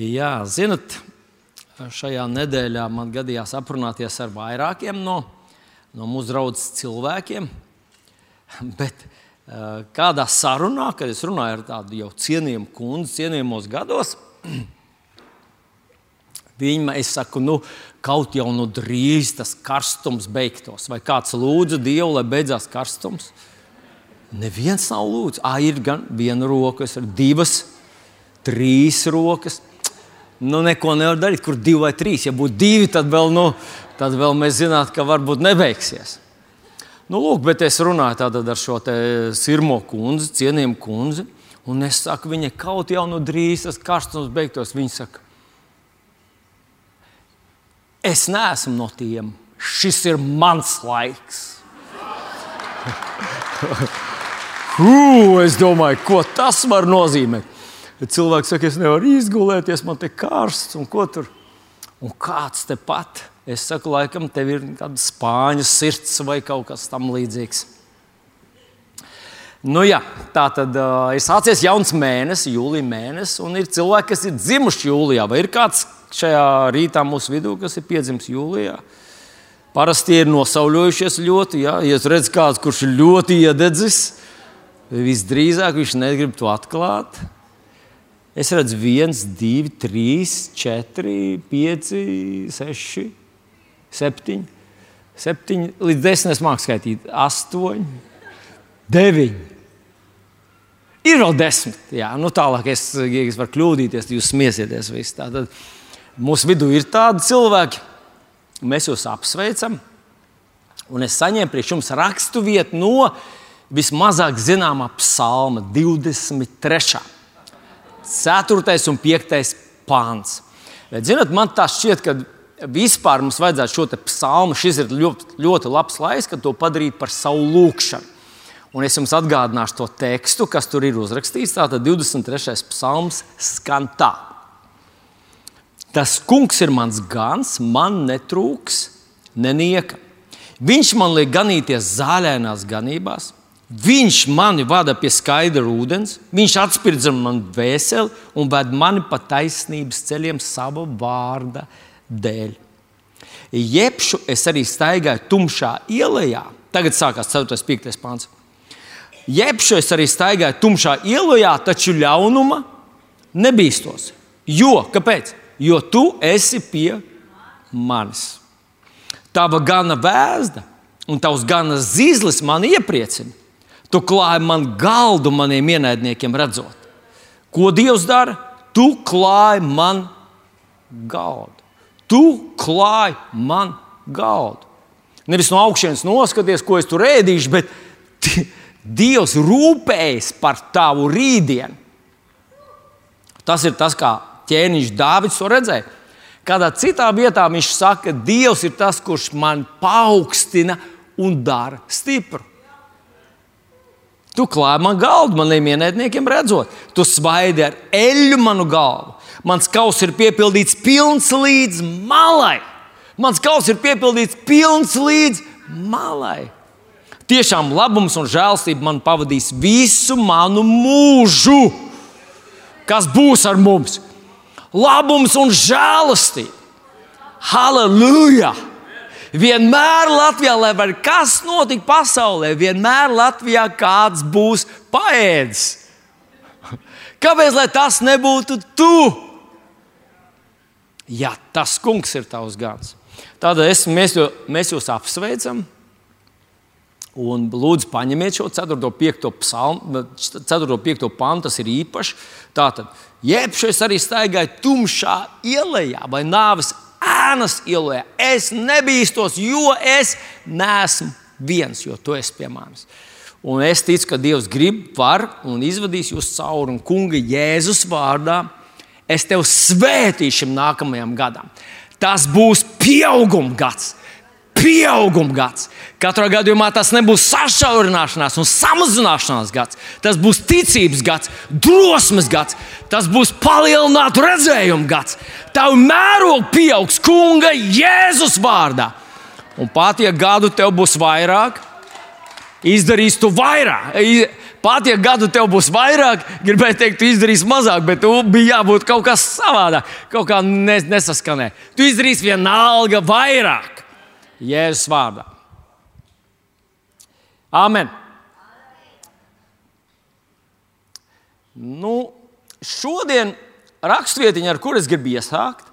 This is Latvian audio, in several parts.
Jā, zinat, šajā nedēļā man gadījās aprunāties ar vairākiem no, no mūsu draudzes cilvēkiem. Bet uh, kādā sarunā, kad es runāju ar tādu jau cienījumu kundzi, cienījumos gados, viņa man saka, nu, kaut jau nu drīz tas karstums beigtos. Vai kāds lūdza Dievu, lai beidzās karstums? Neviens nav lūdzis. Ah, ir gan viena roka, ir divas, trīs rokas nu, neko nevar darīt, kur divi vai trīs. Ja būtu divi, tad vēl, nu, tad vēl mēs zinātu, ka varbūt nebeigsies. Nu, lūk, bet es runāju ar šo sirmo kundzi, cienījumu kundzi, un es saku, viņa kaut jau nu drīz tas karstums beigtos. Viņa saka, es neesmu no tiem, šis ir mans laiks. Ugh, es domāju, ko tas var nozīmēt. Bet cilvēks saka, es nevaru izgulēties, man te karsts un ko tur. Un kāds te pat? Es saku, laikam, tev ir kāda spāņu sirds vai kaut kas tamlīdzīgs. Nu, jā, tā tad uh, ir sācies jauns mēnesis, jūlijā mēnesis, un ir cilvēki, kas ir dzimuši jūlijā. Vai ir kāds šajā rītā mūsu vidū, kas ir piedzimis jūlijā? Parasti ir nosauļojušies ļoti. Ja, ja redz kāds, kurš ir ļoti iededzis, visdrīzāk viņš negrib to atklāt. Es redzu, viens, divi, trīs, četri, pieci, seši, septiņi, septiņi līdz desmit. Es māku skaitīt, astoņi, deviņi. Ir vēl desmit. Jā, nu tālāk es, ja es varu kļūdīties, tad jūs smiesieties. Tātad mūsu vidū ir tādi cilvēki, mēs jūs apsveicam. Un es saņēmu priekš jums rakstu vietu no vismazāk zināmā psalma 23. 4. un 5. pāns. Bet, zinot, man tā šķiet, ka vispār mums vajadzētu šo psalmu, šis ir ļoti, ļoti labs laiks, kad to padarīt par savu lūkšanu. Un es jums atgādināšu to tekstu, kas tur ir uzrakstīts. Tātad 23. psalms skan tā. Tas kungs ir mans gans, man netrūks nenieka. Viņš man liek ganīties zāļainās ganībās, Viņš mani vada pie skaidra ūdens, viņš atspirdzina man vēseli un ved mani pa taisnības ceļiem sava vārda dēļ. Jebšu es arī staigāju tumšā ielā. Tagad sākās 4. un 5. pāns. Jebšu es arī staigāju tumšā ielā, taču ļaunuma nebīstos. Jo, kāpēc? Jo tu esi pie manis. Tava gana vēsta un tavs gana zīzlis man iepriecina. Tu klāji man galdu maniem ienaidniekiem, redzot. Ko Dievs dara? Tu klāji man galdu. Tu klāji man galdu. Nevis no augšas noskaties, ko es tur ēdīšu, bet Dievs rūpējas par tavu rītdienu. Tas ir tas, kā ķēniņš Dārvids to redzēja. Kādā citā vietā viņš saka, Dievs ir tas, kurš man paaugstina un dara stipru. Tu klāji man galdu, maniem ienaidniekiem redzot, tu svaidi ar eļļu manu galvu. Mans kauss ir piepildīts pilns līdz malai. Mans kauss ir piepildīts pilns līdz malai. Tiešām labums un žēlstība man pavadīs visu manu mūžu. Kas būs ar mums? Labums un žēlastība. Halleluja! Vienmēr Latvijā, lai arī kas notiktu pasaulē, vienmēr Latvijā kāds būs paēdis. Kāpēc tas nebūtu tu? Ja tas kungs ir tavs gans. Tad es, mēs, jo, mēs jūs apsveicam. Un lūdzu, paņemiet šo 4. un 5. psalmu, 4. un 5. pantu, tas ir īpaši. Tātad, jebšu es arī staigāju tumšā ielā vai nāves ēnas ielā. Es nebīstos, jo es neesmu viens, jo tu esi pie manis. Un es ticu, ka Dievs grib, var un izvadīs jūs cauri. Un kunga Jēzus vārdā es tevi svētīšu šim nākamajam gadam. Tas būs pieauguma gads pieauguma gads. Katrā gadījumā tas nebūs sašaurināšanās un samazināšanās gads. Tas būs ticības gads, drosmes gads, tas būs palielinātu redzējumu gads. Tavu mērogu pieaugs kunga Jēzus vārdā. Un pat ja gadu tev būs vairāk, izdarīs tu vairāk, Pat ja gadu tev būs vairāk, gribēju teikt, tu izdarīsi mazāk, bet tu bija jābūt kaut kas savādāk, kaut kā nes nesaskanē. Tu izdarīsi vienalga vairāk. Jēzus vārdā. Amen. Nu, šodien rakstvietiņa, ar kuru es gribu iesākt,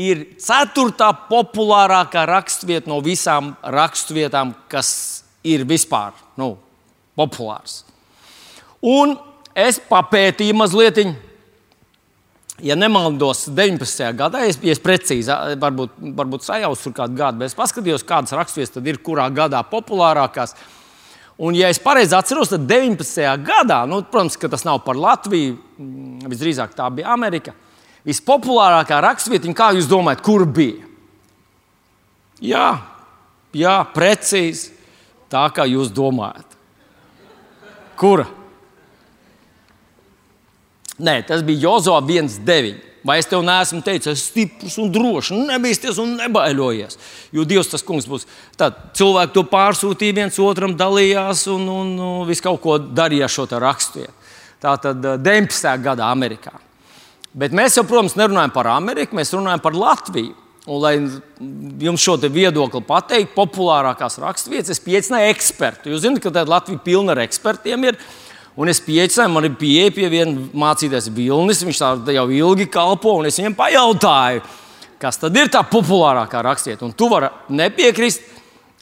ir ceturtā populārākā rakstvieta no visām rakstvietām, kas ir vispār nu, populārs. Un es papētīju mazliet, ja nemaldos, 19. gadā, ja es precīzi, varbūt, varbūt sajaucu kādu gadu, bet es paskatījos, kādas raksturvietas tad ir kurā gadā populārākās. Un, ja es pareizi atceros, tad 19. gadā, nu, protams, tas nav par Latviju, mm, visdrīzāk tā bija Amerika. Vispopulārākā raksturvieta, kā jūs domājat, kur bija? Jā, jā precīzi tā, kā jūs domājat. Kura? Nē, tas bija Jozo 1,9. Vai es tev neesmu teicis, es esmu stiprs un drošs, nebīsties un nebaidojies. Jo Dievs tas kungs būs. Tad cilvēki to pārsūtīja, viens otram dalījās un, un, un visu kaut ko darīja ar šo raksturu. Tā tad 19. gadā Amerikā. Bet mēs jau, protams, nerunājam par Ameriku, mēs runājam par Latviju. Un, lai jums šo viedokli pateiktu, populārākās raksturvietas, es pieaicināju ekspertu. Jūs zināt, ka Latvija pilna ar ekspertiem. Ir. Un es pieaicināju, man ir pieeja pie viena mācīties Vilnis, viņš tā jau ilgi kalpo, un es viņam pajautāju, kas tad ir tā populārākā rakstiet. Un tu vari nepiekrist,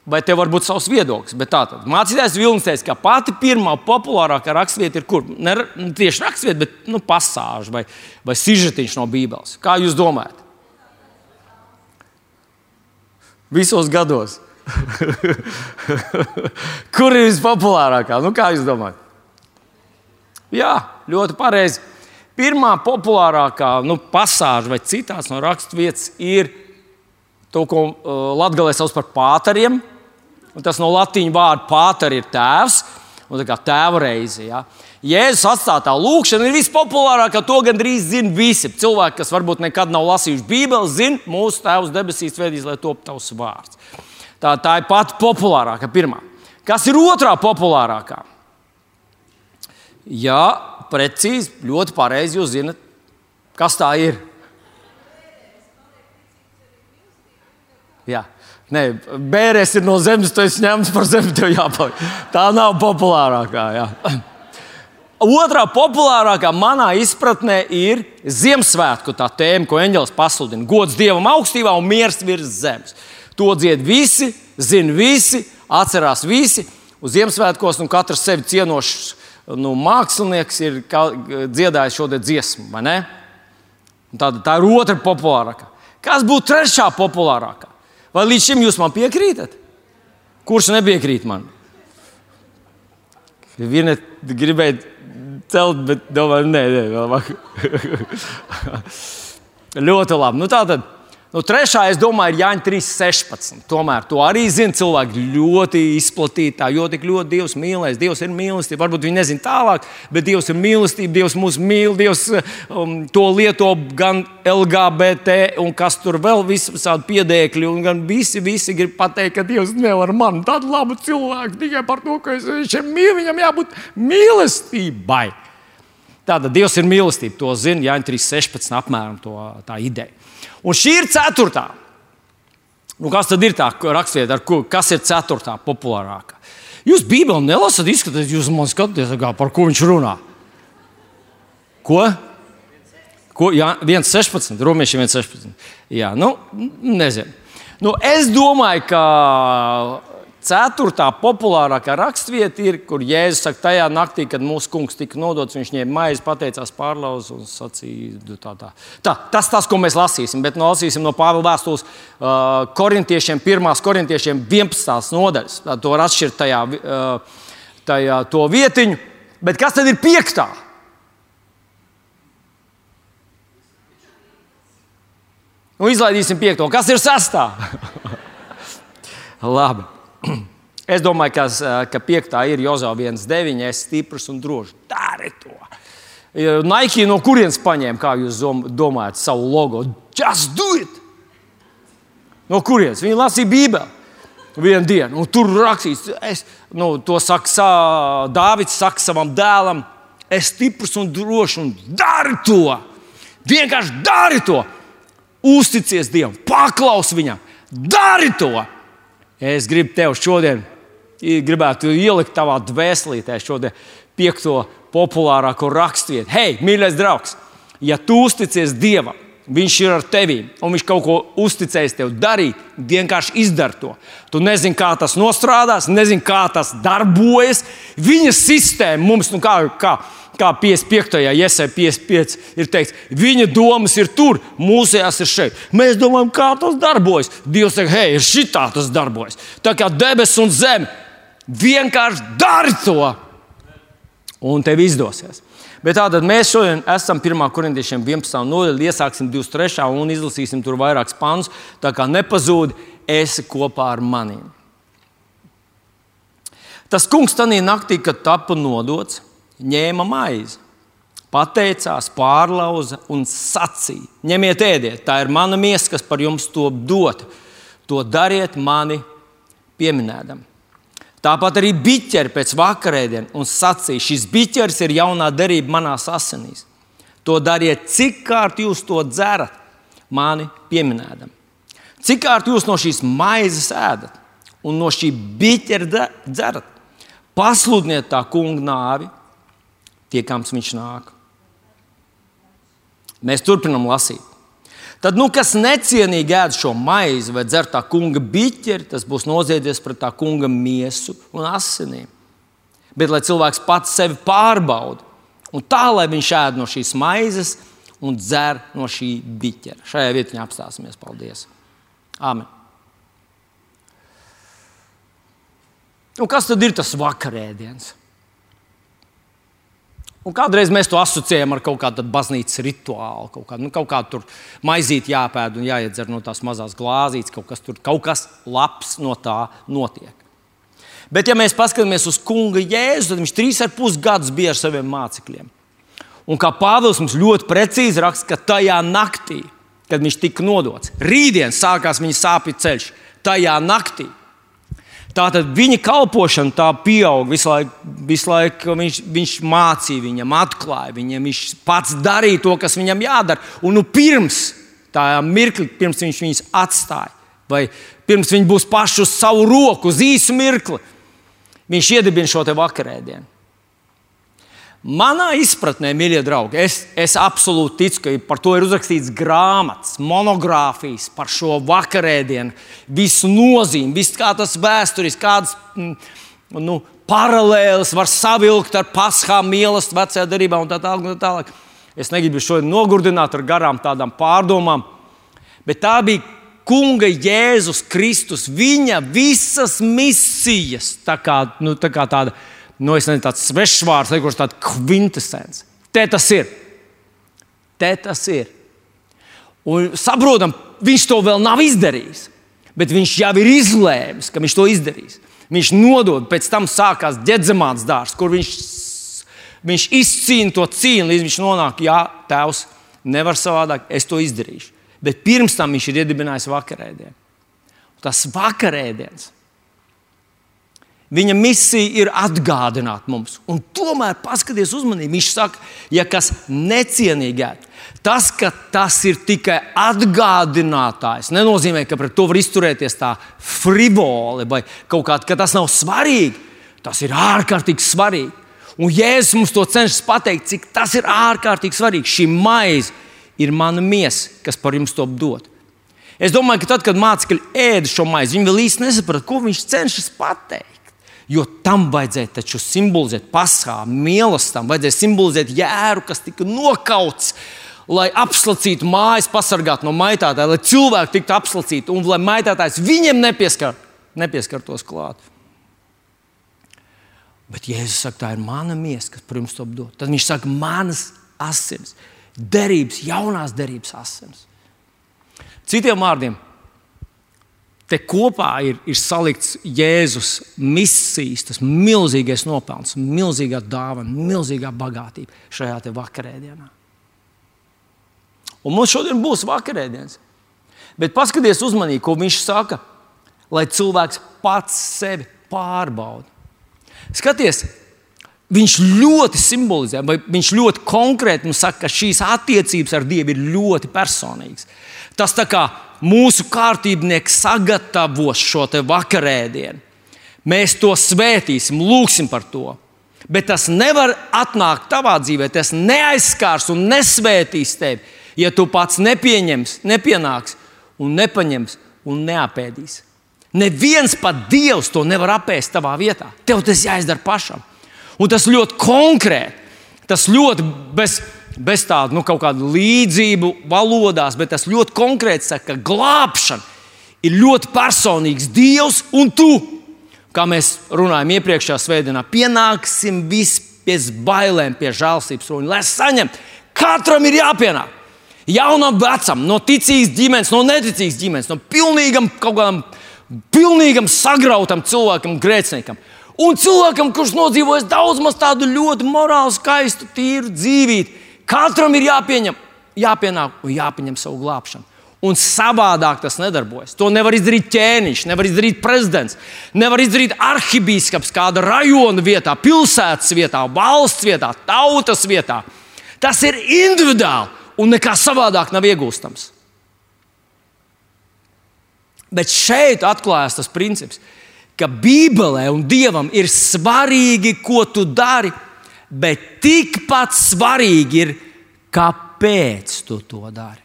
vai tev var būt savs viedoklis. Bet tā tad mācītājs Vilnis teica, ka pati pirmā populārākā raksturvieta ir kur? Ne tieši raksturvieta, bet nu, pasāža vai, vai sižetiņš no Bībeles. Kā jūs domājat? Visos gados. kur ir vispopulārākā? Nu, kā jūs domājat? Jā, ļoti pareizi. Pirmā populārākā nu, pasāža vai citās no raksturvietas ir to, ko uh, Latvijā sauc par pāteriem. Tas no latīņu vārda pāteri ir tēvs. Un kā tēva reize. Ja. Jēzus atstātā lūkšana ir vispopulārākā. To gandrīz zina visi. Cilvēki, kas varbūt nekad nav lasījuši Bībeli, zina, mūsu Tēvs debesīs vedīs, lai top tavs vārds. Tā, tā ir pati populārākā, pirmā. Kas ir otrā populārākā? Jā, precīzi, ļoti pareizi jūs zinat, kas tā ir. Jā. Nē, bērns ir no zemes, tu esi ņemts par zemi. Tā nav populārākā. Jā. Otrā populārākā manā izpratnē ir Ziemassvētku tā tēma, ko eņģēlis pasludina. Gods dievam augstībā un miers virs zemes. To dzied visi, zina visi, atcerās visi. Uz Ziemassvētkos nu, katrs sevi cienošs nu, mākslinieks ir dziedājis šo dziesmu, vai ne? Tā, tā ir otra populārākā. Kas būtu trešā populārākā? Vai līdz šim jūs man piekrītat? Kurš nepiekrīt man? Viena gribēja celt, bet domāju, nē, nē, vēl vairāk. Ļoti labi. Nu, tā tad Nu, trešā, es domāju, ir Jāņa 3.16. Tomēr to arī zina cilvēki ļoti izplatītā, jo tik ļoti Dievs mīlēs. Dievs ir mīlestība. Varbūt viņi nezina tālāk, bet Dievs ir mīlestība. Dievs mūs mīl. Dievs um, to lieto gan LGBT, un kas tur vēl visādi piedēkļi. Un visi, visi grib pateikt, ka Dievs nevar man tādu labu cilvēku tikai par to, ka viņš ir mīlestības. Viņam jābūt mīlestībai. Tātad Dievs ir mīlestība. To zina Jāņa 3.16. apmēram to, tā ideja. Un šī ir ceturtā. Nu, kas tad ir tā raksturvieta, kas ir ceturtā populārākā? Jūs Bībeli nelasat, izskatās, jūs man skatāties, kā, par ko viņš runā. Ko? Ko? Jā, 1,16. Romiešiem 1,16. Jā, nu, nezinu. Nu, es domāju, ka Ceturtā populārākā raksturvieta ir, kur Jēzus saka, tajā naktī, kad mūsu kungs tika nodots, viņš ņēma maizi, pateicās pārlauz un sacīja, tā, tā. tā tas, tas, ko mēs lasīsim, bet nolasīsim no Pāvila vēstules uh, korintiešiem, 1. korintiešiem 11. nodaļas. Tā to var atšķirt tajā, uh, tajā to vietiņu. Bet kas tad ir piektā? Nu, izlaidīsim piekto. Kas ir sestā? Labi. Es domāju, ka, ka piektā ir Jozā 1,9. Es stiprs un drošs. Dari to! Nike no kurienes paņēma, kā jūs domājat, savu logo? Just do it! No kurienes? Viņi lasīja Bībeli. vienu dienu, un tur rakstīts, es, nu, to saka sā, Dāvids, saka savam dēlam, es stiprs un drošs un dari to. Vienkārši dari to. Uzticies Dievam, paklaus viņam, dari to. Es gribu tev šodien, gribētu ielikt tavā dvēselītē šodien piekto populārāko raksturvietu. Hei, mīļais draugs, ja tu uzticies Dievam, Viņš ir ar tevi, un viņš kaut ko uzticējis tev darīt. Vienkārši izdara to. Tu nezini, kā tas nostrādās, nezini, kā tas darbojas. Viņa sistēma mums, nu kā, kā, kā 55. iesai 55 ir teikts, viņa domas ir tur, mūsējās ir šeit. Mēs domājam, kā tas darbojas. Dievs saka, hei, ir šitā tas darbojas. Tā kā debesis un zeme vienkārši dari to, un tev izdosies. Bet tātad mēs šodien esam 1. korintiešiem 11. nodaļā, iesāksim 23. un izlasīsim tur vairākus pantus. Tā kā nepazūd, esi kopā ar maniem. Tas kungs tajā naktī, kad tika nodots, ņēma maizi, pateicās, pārlauza un sacīja: Ņemiet, ēdiet, tā ir mana miesa, kas par jums to dot. To dariet mani pieminēdam. Tāpat arī biķeri pēc vakarēdienas un sacīja, šis biķeris ir jaunā derība manās asinīs. To dariet, cik kārt jūs to dzerat, mani pieminēdam. Cik kārt jūs no šīs maizes ēdat un no šī biķera dzerat. Pasludiniet tā kunga nāvi, tiekams viņš nāk. Mēs turpinām lasīt. Tad, nu, kas necienīgi ēd šo maizi vai dzer tā kunga biķeri, tas būs noziedies pret tā kunga miesu un asinīm. Bet lai cilvēks pats sevi pārbauda, un tā, lai viņš ēd no šīs maizes un dzer no šī biķera. Šajā vietā apstāsimies. Paldies! Amen! Un kas tad ir tas vakarēdiens? Un kādreiz mēs to asociējam ar kaut kādu baznīcas rituālu, kaut kādu, nu, kaut kādu maizīti jāpēd un jāiedzer no tās mazās glāzītes, kaut kas tur, kaut kas labs no tā notiek. Bet, ja mēs paskatāmies uz kunga jēzu, tad viņš trīs ar pus gadus bija ar saviem mācekļiem. Un kā Pāvils mums ļoti precīzi raksta, ka tajā naktī, kad viņš tika nodots, rītdien sākās viņa sāpju ceļš. Tajā naktī Tātad viņa kalpošana tā pieaug visu laiku. Visu laiku viņš, viņš mācīja viņam, atklāja viņam, viņš pats darīja to, kas viņam jādara. Un nu, pirms tā mirkli, pirms viņš viņus atstāja, vai pirms viņi būs paši uz savu roku, uz īsu mirkli, viņš iedibina šo vakarēdienu. Manā izpratnē, mīļie draugi, es, es absolūti ticu, ka par to ir uzrakstīts grāmatas, monogrāfijas par šo vakarēdienu, visu nozīmi, visu kā tas vēsturiski, kādas mm, nu, paralēlas var savilkt ar paskām mīlestības vecajā darbā un tā tālāk. Tā tālāk. Es negribu šodien nogurdināt ar garām tādām pārdomām, bet tā bija Kunga Jēzus Kristus, viņa visas misijas, tā kā, nu, tā kā tāda nu, nezinu, tāds svešs vārds, kurš tāds kvintessence. Te tas ir. Te tas ir. Un saprotam, viņš to vēl nav izdarījis, bet viņš jau ir izlēmis, ka viņš to izdarīs. Viņš nodod, pēc tam sākās ģedzamāts dārsts, kur viņš, viņš izcīna to cīņu, līdz viņš nonāk, jā, tēvs, nevar savādāk, es to izdarīšu. Bet pirms tam viņš ir iedibinājis vakarēdienu. Tas vakarēdiens Viņa misija ir atgādināt mums. Un tomēr, paskatieties uzmanīgi, viņš saka, ja kas necienīgi ēd, tas, ka tas ir tikai atgādinātājs, nenozīmē, ka pret to var izturēties tā frivoli vai kaut kā, ka tas nav svarīgi. Tas ir ārkārtīgi svarīgi. Un Jēzus mums to cenšas pateikt, cik tas ir ārkārtīgi svarīgi. Šī maize ir mana miesa, kas par jums to dod. Es domāju, ka tad, kad mācekļi ēda šo maizi, viņi vēl īsti nesaprata, ko viņš cenšas pateikt. Jo tam vajadzēja taču simbolizēt paskā, mīlestību, vajadzēja simbolizēt jēru, kas tika nokauts, lai apslacītu mājas, pasargātu no maitātāja, lai cilvēki tiktu apslacīti un lai maitātājs viņiem nepieskar, nepieskartos klāt. Bet Jēzus saka, tā ir mana miesa, kas jums to dod. Tad viņš saka, manas asins, derības, jaunās derības asins. Citiem vārdiem, Te kopā ir, ir salikts Jēzus misijas, tas milzīgais nopelns, milzīgā dāvana, milzīgā bagātība šajā vakarēdienā. Un mums šodien būs vakarēdienas. Bet paskatieties uzmanīgi, ko viņš saka. lai cilvēks pats sevi pārbauda. Skaties, viņš ļoti simbolizē, vai viņš ļoti konkrēti mums saka, ka šīs attiecības ar Dievu ir ļoti personīgas. Tas tā kā mūsu kārtībnieks sagatavos šo vakarēdienu. Mēs to svētīsim, lūgsim par to. Bet tas nevar atnākt tavā dzīvē, tas neaizskārs un nesvētīs tevi, ja tu pats nepieņems, nepienāks un nepaņems un neapēdīs. Neviens pat Dievs to nevar apēst tavā vietā. Tev tas jāizdara pašam. Un tas ļoti konkrēti, tas ļoti bez, bez tāda nu, kaut kāda līdzību valodās, bet tas ļoti konkrēti saka, ka glābšana ir ļoti personīgs Dievs un tu. Kā mēs runājam iepriekšējā svētdienā, pienāksim visi pie bailēm, pie žēlstības roņa, lai saņemtu. Katram ir jāpienāk. Jaunam, vecam, no ticīgas ģimenes, no neticīgas ģimenes, no pilnīgam kaut kādam pilnīgam sagrautam cilvēkam, grēciniekam. Un cilvēkam, kurš nodzīvojis daudz maz tādu ļoti morāli skaistu, tīru dzīvību, katram ir jāpieņem, jāpienāk un jāpieņem savu glābšanu. Un savādāk tas nedarbojas. To nevar izdarīt ķēniņš, nevar izdarīt prezidents, nevar izdarīt arhibīskaps kāda rajona vietā, pilsētas vietā, valsts vietā, tautas vietā. Tas ir individuāli un nekā savādāk nav iegūstams. Bet šeit atklājas tas princips, ka Bībelē un Dievam ir svarīgi, ko tu dari, bet tikpat svarīgi ir, kāpēc tu to dari.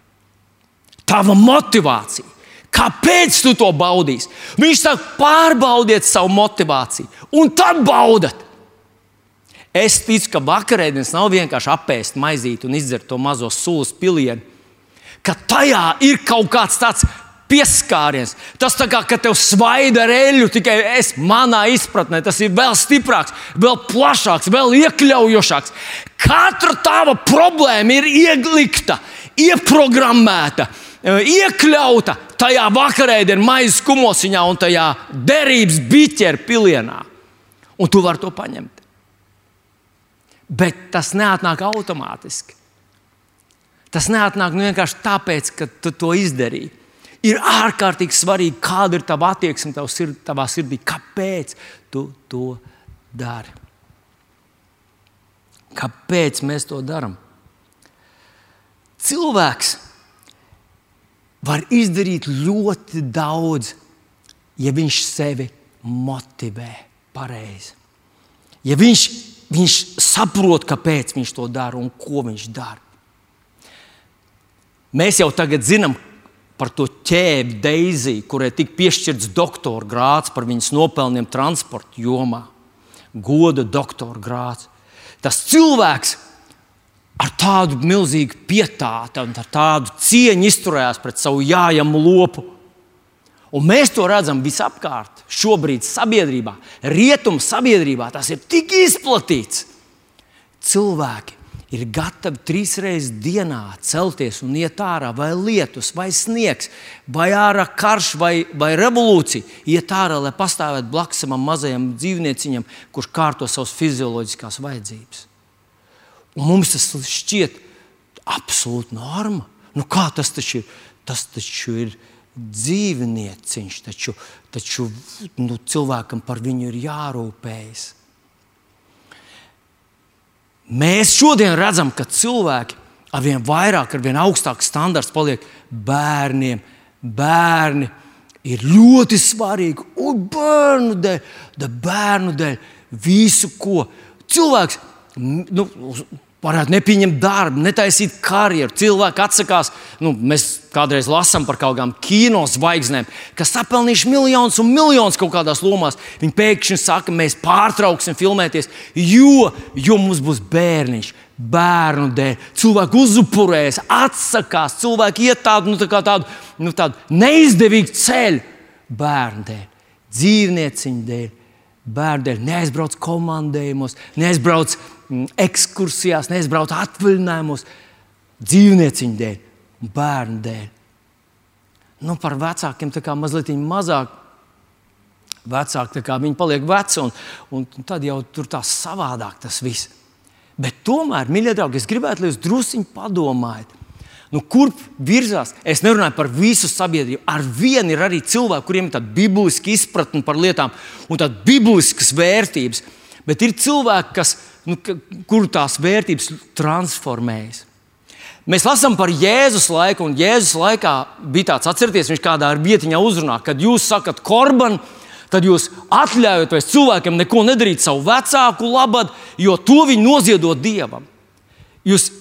Tava motivācija. Kāpēc tu to baudīsi? Viņš saka, pārbaudiet savu motivāciju, un tad baudat. Es ticu, ka vakarēdienas nav vienkārši apēst maizīti un izdzert to mazo sūkļu pilienu, ka tajā ir kaut kāds tāds pieskāriens. Tas tā kā tev svaida ar eļļu, tikai es manā izpratnē tas ir vēl stiprāks, vēl plašāks, vēl iekļaujošāks. Katra tava problēma ir ieglikta, ieprogrammēta, iekļauta tajā vakarēdienā, maizes kumosiņā un tajā derības biķera pilienā. Un tu vari to paņemt. Bet tas neatnāk automātiski. Tas neatnāk nu vienkārši tāpēc, ka tu to izdarīji ir ārkārtīgi svarīgi, kāda ir tava attieksme tavā, sird, tavā sirdī. Kāpēc tu to dari? Kāpēc mēs to darām? Cilvēks var izdarīt ļoti daudz, ja viņš sevi motivē pareizi. Ja viņš, viņš saprot, kāpēc viņš to dara un ko viņš dara. Mēs jau tagad zinām, par to ķēbi Deiziju, kurai tika piešķirts doktora grāts par viņas nopelniem transporta jomā. Goda doktora grāts. Tas cilvēks ar tādu milzīgu pietātu un ar tādu cieņu izturējās pret savu jājamu lopu. Un mēs to redzam visapkārt, šobrīd sabiedrībā, rietumu sabiedrībā. Tas ir tik izplatīts. Cilvēki ir gatavi trīs reizes dienā celties un iet ārā, vai lietus, vai sniegs, vai ārā karš, vai, vai revolūcija, iet ārā, lai pastāvētu blakus tam mazajam dzīvnieciņam, kurš kārto savas fizioloģiskās vajadzības. Un mums tas šķiet absolūti norma. Nu, kā tas taču ir? Tas taču ir dzīvnieciņš, taču, taču nu, cilvēkam par viņu ir jārūpējas. Mēs šodien redzam, ka cilvēki ar vien vairāk, ar vien augstāku standartu paliek bērniem. Bērni ir ļoti svarīgi. Un bērnu dēļ, da bērnu dēļ visu, ko cilvēks nu, varētu nepieņemt darbu, netaisīt karjeru. Cilvēki atsakās, nu, mēs kādreiz lasām par kaut kādām kino zvaigznēm, kas sapelnījuši miljonus un miljonus kaut kādās lomās. Viņi pēkšņi saka, mēs pārtrauksim filmēties, jo, jo mums būs bērniņš. Bērnu dēļ cilvēki uzupurēs, atsakās, cilvēki iet tādu, nu, tā tādu, nu, tādu neizdevīgu ceļu bērnu dēļ, dzīvnieciņu dēļ. Bērnu dēļ neaizbrauc komandējumos, neaizbrauc Mm, ekskursijās, neizbraukt atvaļinājumos, dzīvnieciņu dēļ, bērnu dēļ. Nu, par vecākiem tā kā mazliet mazāk. Vecāki viņi paliek veci, un, un tad jau tur tā savādāk tas viss. Bet tomēr, mīļie draugi, es gribētu, lai jūs druskuļi padomājat, Nu, kurp virzās? Es nerunāju par visu sabiedrību. Ar vienu ir arī cilvēki, kuriem ir tāda bibliska izpratne par lietām un tādas bibliskas vērtības. Bet ir cilvēki, kas, nu, kuru tās vērtības transformējas. Mēs lasām par Jēzus laiku, un Jēzus laikā bija tāds, atcerieties, viņš kādā vietiņā uzrunā, kad jūs sakat, korban, tad jūs atļaujat cilvēkiem neko nedarīt savu vecāku labad, jo to viņi noziedot dievam. Jūs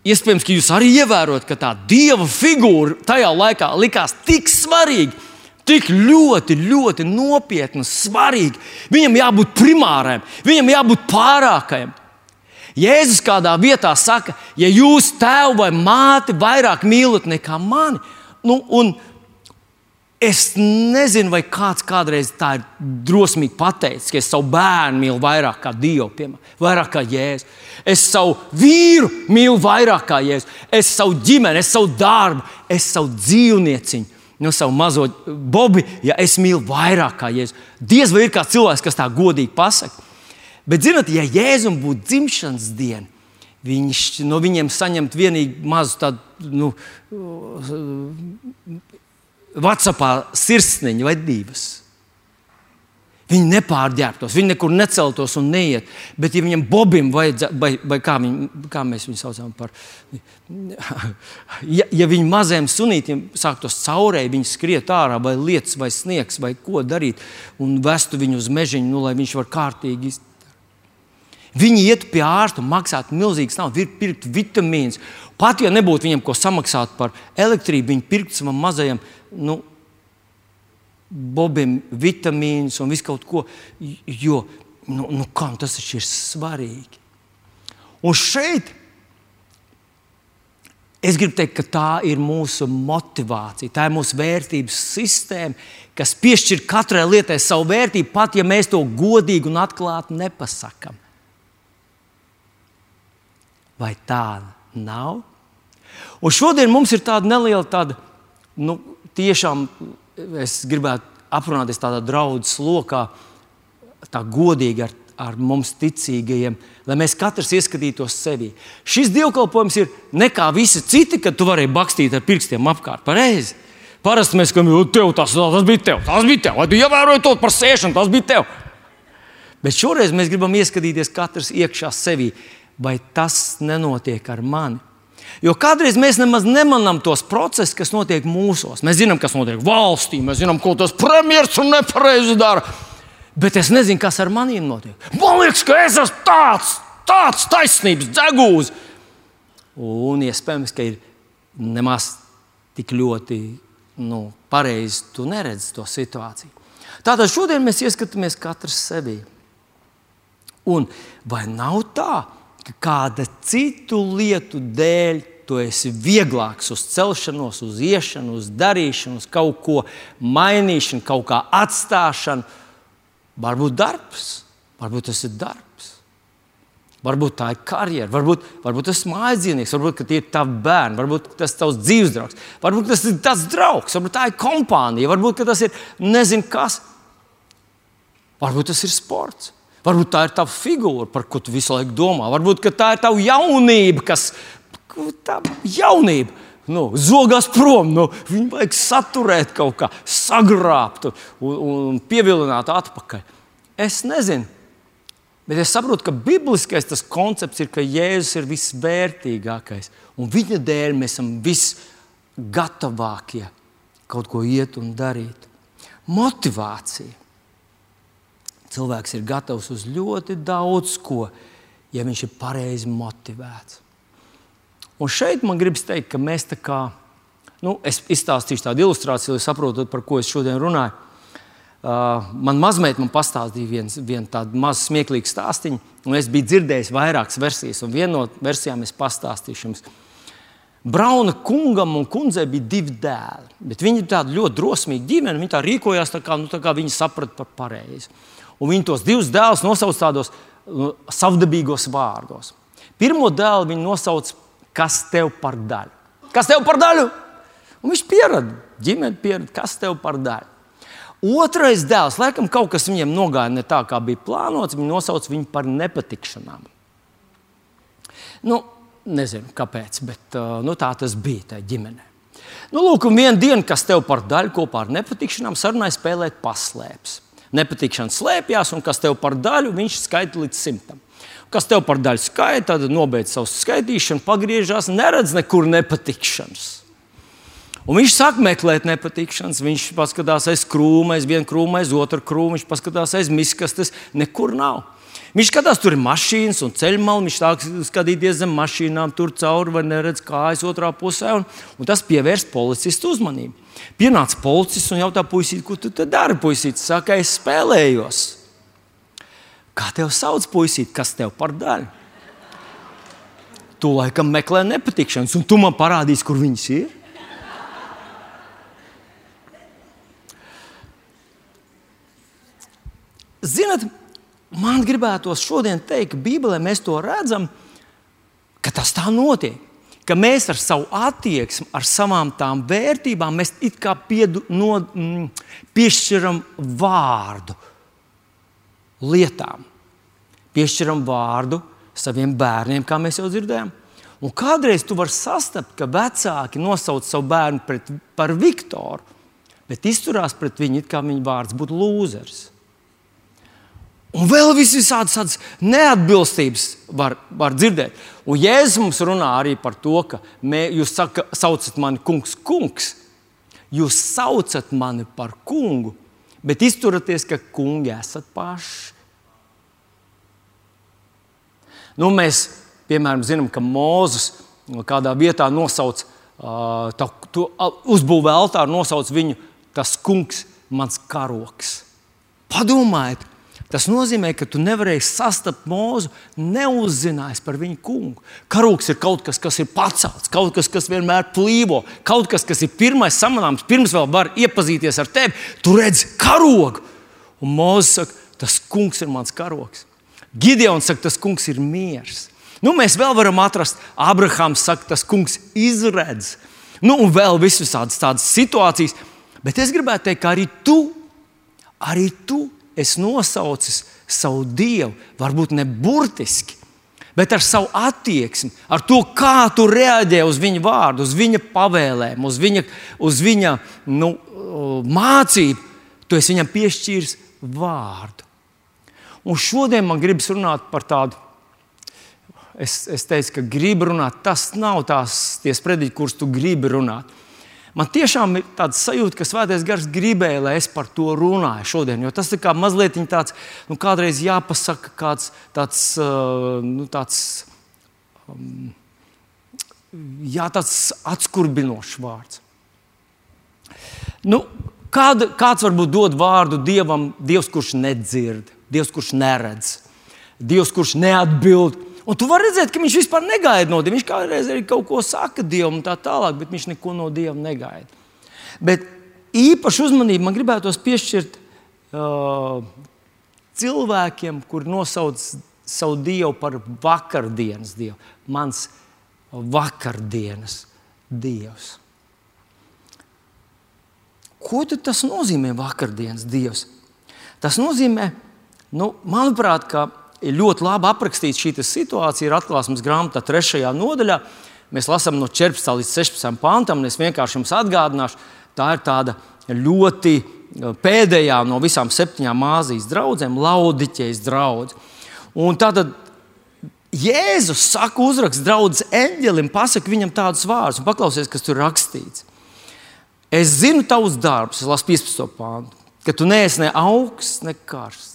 Iespējams, ka jūs arī ievērojat, ka tā dieva figūra tajā laikā likās tik svarīga, tik ļoti, ļoti nopietna, svarīga. Viņam jābūt primāram, viņam jābūt pārākajam. Jēzus kādā vietā saka, ja jūs tēvu vai māti vairāk mīlat nekā mani, nu, un Es nezinu, vai kāds kādreiz tā ir drosmīgi pateicis, ka es savu bērnu mīlu vairāk kā Dievu, piemēram, vairāk kā Jēzu. Es savu vīru mīlu vairāk kā Jēzu. Es savu ģimeni, es savu darbu, es savu dzīvnieciņu. No savu mazo bobi, ja es mīlu vairāk kā Jēzu. Diez vai ir kāds cilvēks, kas tā godīgi pasakā. Bet, zinot, ja Jēzum būtu dzimšanas diena, viņš no viņiem saņemt vienīgi mazu tādu nu, Vācijā sirsniņa vai divas. Viņi nepārģērbtos, viņi nekur neceltos un neiet. Bet, ja viņam bobim vajadzētu, vai, vai kā, viņ, kā mēs viņu saucam par, ja, ja viņi maziem sunītiem sāktos caurēji, viņi skriet ārā, vai lietas, vai sniegs, vai ko darīt, un vestu viņu uz mežiņu, nu, lai viņš var kārtīgi izdarīt. Viņi iet pie ārsta un maksātu milzīgas naudas, pirkt vitamīnus. Pat ja nebūtu viņiem ko samaksāt par elektrību, viņi pirkt savam mazajam nu, bobiem vitamīnus un visu kaut ko. Jo nu, nu, kam tas ir svarīgi? Un šeit es gribu teikt, ka tā ir mūsu motivācija, tā ir mūsu vērtības sistēma, kas piešķir katrai lietai savu vērtību, pat ja mēs to godīgi un atklāti nepasakām. Vai tā nav? Un šodien mums ir tāda neliela tāda, nu, tiešām es gribētu aprunāties tādā draudzes lokā, tā godīgi ar, ar mums ticīgajiem, lai mēs katrs ieskatītos sevi. Šis dievkalpojums ir nekā visi citi, kad tu vari bakstīt ar pirkstiem apkārt. Pareizi. Parasti mēs sakām, tev tas, tas bija tev, tas bija tev, vai tu ievēroji to par sēšanu, tas bija tev. Bet šoreiz mēs gribam ieskatīties katrs iekšā sevi, vai tas nenotiek ar mani. Jo kādreiz mēs nemaz nemanām tos procesus, kas notiek mūsos. Mēs zinām, kas notiek valstī, mēs zinām, ko tas premjerministrs un nepareizi dara. Bet es nezinu, kas ar maniem notiek. Man liekas, ka es esmu tāds, tāds taisnības dzegūs. Un iespējams, ka ir nemaz tik ļoti nu, pareizi tu neredzi to situāciju. Tātad šodien mēs ieskatāmies katrs sevi. Un vai nav tā, ka kāda citu lietu dēļ tu esi vieglāks uz celšanos, uz iešanu, uz darīšanu, uz kaut ko mainīšanu, kaut kā atstāšanu. Varbūt darbs, varbūt tas ir darbs. Varbūt tā ir karjera, varbūt, varbūt tas ir mājas dzīvnieks, varbūt tie ir tavi bērni, varbūt tas ir tavs dzīves draugs, varbūt tas ir tas draugs, varbūt tā ir kompānija, varbūt tas ir nezinu kas. Varbūt tas ir sports. Varbūt tā ir tava figūra, par ko tu visu laiku domā. Varbūt tā ir tava jaunība, kas tā jaunība. Nu, zogās prom, nu, viņu vajag saturēt kaut kā, sagrābt un, un pievilināt atpakaļ. Es nezinu, bet es saprotu, ka bibliskais tas koncepts ir, ka Jēzus ir visvērtīgākais. Un viņa dēļ mēs esam visgatavākie kaut ko iet un darīt. Motivācija cilvēks ir gatavs uz ļoti daudz ko, ja viņš ir pareizi motivēts. Un šeit man gribas teikt, ka mēs tā kā, nu, es izstāstīšu tādu ilustrāciju, lai saprotu, par ko es šodien runāju. Uh, man mazmeita man pastāstīja viens, vienu tādu mazu smieklīgu stāstu, un es biju dzirdējis vairākas versijas, un viena no versijām es pastāstīšu jums. Brauna kungam un kundzei bija divi dēli, bet viņi bija ļoti drosmīgi ģimene. Viņi tā rīkojās, tā kā, nu, tā kā viņi saprata par pareizi. Un viņi tos divus dēlus nosauc tādos nu, savdabīgos vārdos. Pirmo dēlu viņi nosauc, kas tev par daļu. Kas tev par daļu? Un viņš pierada, ģimene pierada, kas tev par daļu. Otrais dēls, laikam, kaut kas viņiem nogāja ne tā, kā bija plānots. Viņi nosauc viņu par nepatikšanām. Nu, Nezinu, kāpēc, bet nu, tā tas bija tajā ģimenē. Nu, lūk, un viena diena, kas tev par daļu kopā ar nepatikšanām sarunāja spēlēt paslēpes. Nepatikšana slēpjas, un kas tev par daļu, viņš skaita līdz simtam. Kas tev par daļu skaita, tad nobeidz savu skaitīšanu, pagriežās, neredz nekur nepatikšanas. Un viņš sāk meklēt nepatikšanas. Viņš paskatās aiz krūma, aiz vienu krūmu, aiz otru krūmu, viņš paskatās aiz miskastes, nekur nav. Viņš skatās, tur ir mašīnas un ceļmalu. Viņš sāk skatīties zem mašīnām, tur cauri vai neredz kājas otrā pusē. Un, un tas pievērs policistu uzmanību. Pienāca policists un jautā, puisīt, ko tu dari? Puisītis saka, es spēlējos. Kā tev sauc, puisīt, kas tev par daļu? Tu laikam meklē nepatikšanas, un tu man parādīsi, kur viņas ir. Ziniet, man gribētos šodien teikt, ka Bībelē mēs to redzam, ka tas tā notiek. Ka mēs ar savu attieksmi, ar savām tām vērtībām, mēs it kā piedu, no, mm, piešķiram vārdu lietām. Piešķiram vārdu saviem bērniem, kā mēs jau dzirdējām. Un kādreiz tu vari sastapt, ka vecāki nosauc savu bērnu pret, par Viktoru, bet izturās pret viņu, it kā viņa vārds būtu lūzers. Un vēl visādas neatbilstības var, var dzirdēt. Un Jēzus mums runā arī par to, ka mē, jūs saka, saucat mani kungs, kungs. Jūs saucat mani par kungu, bet izturaties, ka kungi esat paši. Nu, mēs, piemēram, zinām, ka Mozus kādā vietā nosauc, uh, tā, to, uzbūvē altāru, nosauc viņu tas kungs, mans karoks. Padomājiet, Tas nozīmē, ka tu nevarēsi sastapt mūzu, neuzzinājis par viņu kungu. Karoks ir kaut kas, kas ir pacelts, kaut kas, kas vienmēr plīvo, kaut kas, kas ir pirmais samanāms, pirms vēl var iepazīties ar tevi. Tu redzi karogu. Un Mozus saka, tas kungs ir mans karoks. Gideons saka, tas kungs ir miers. Nu, mēs vēl varam atrast, Abrahams saka, tas kungs izredz. Nu, un vēl visas tādas situācijas. Bet es gribētu teikt, ka arī tu, arī tu esi nosaucis savu dievu, varbūt ne burtiski, bet ar savu attieksmi, ar to, kā tu reaģē uz viņa vārdu, uz viņa pavēlēm, uz viņa, uz viņa nu, mācību, tu esi viņam piešķīris vārdu. Un šodien man gribas runāt par tādu. Es, es teicu, ka gribu runāt, tas nav tās sprediķis, kurus tu gribi runāt. Man tiešām ir tāds sajūta, ka Svētais Gars gribēja, lai es par to runāju šodien. Jo tas ir kā mazliet tāds, nu, kādreiz jāpasaka, kāds tāds, uh, nu, tāds, um, jā, tāds atskurbinošs vārds. Nu, kāda, kāds varbūt dod vārdu Dievam, Dievs, kurš nedzird, Dievs, kurš neredz, Dievs, kurš neatbild Un tu vari redzēt, ka viņš vispār negaida no Dieva. Viņš kādreiz arī kaut ko saka Dievam un tā tālāk, bet viņš neko no Dieva negaida. Bet īpaši uzmanību man gribētos piešķirt uh, cilvēkiem, kur nosauc savu Dievu par vakardienas Dievu. Mans vakardienas Dievs. Ko tas nozīmē, vakardienas Dievs? Tas nozīmē, nu, manuprāt, ka ir ļoti labi aprakstīta šī situācija. Ir atklāsmes grāmatā, trešajā nodaļā. Mēs lasām no 14 līdz 16 pantam, un es vienkārši jums atgādināšu, tā ir tāda ļoti e, pēdējā no visām septiņām māzijas draudzēm, Laudiķejas draugs. Un tātad Jēzus saka, uzrakst draudzes eņģelim, pasaka viņam tādus vārdus, un paklausies, kas tur rakstīts. Es zinu tavus darbus, es lasu 15. pāntu, ka tu neesi ne augsts, ne karsts.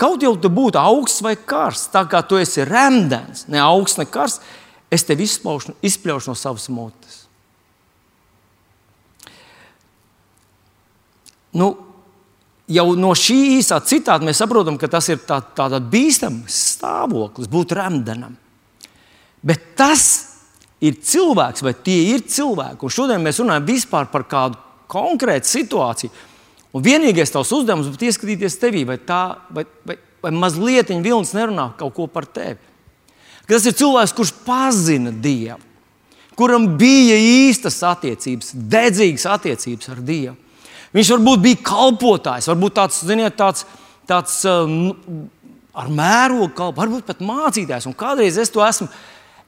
Kaut jau tu būtu augsts vai karsts, tā kā tu esi rēmdens, ne augsts, ne karsts, es tevi izspļaušu, izspļaušu no savas mutes. Nu, jau no šī īsā citāta mēs saprotam, ka tas ir tā, tāds bīstams stāvoklis, būt rēmdenam. Bet tas ir cilvēks, vai tie ir cilvēki. Un šodien mēs runājam par kādu konkrētu situāciju Un vienīgais tavs uzdevums būtu ieskatīties tevī, vai tā, vai, vai, vai mazliet vilnis nerunā kaut ko par tevi. Ka tas ir cilvēks, kurš pazina Dievu, kuram bija īstas attiecības, dedzīgas attiecības ar Dievu. Viņš varbūt bija kalpotājs, varbūt tāds, ziniet, tāds, tāds um, ar mērogu kalpu, varbūt pat mācītājs. Un kādreiz es to esmu,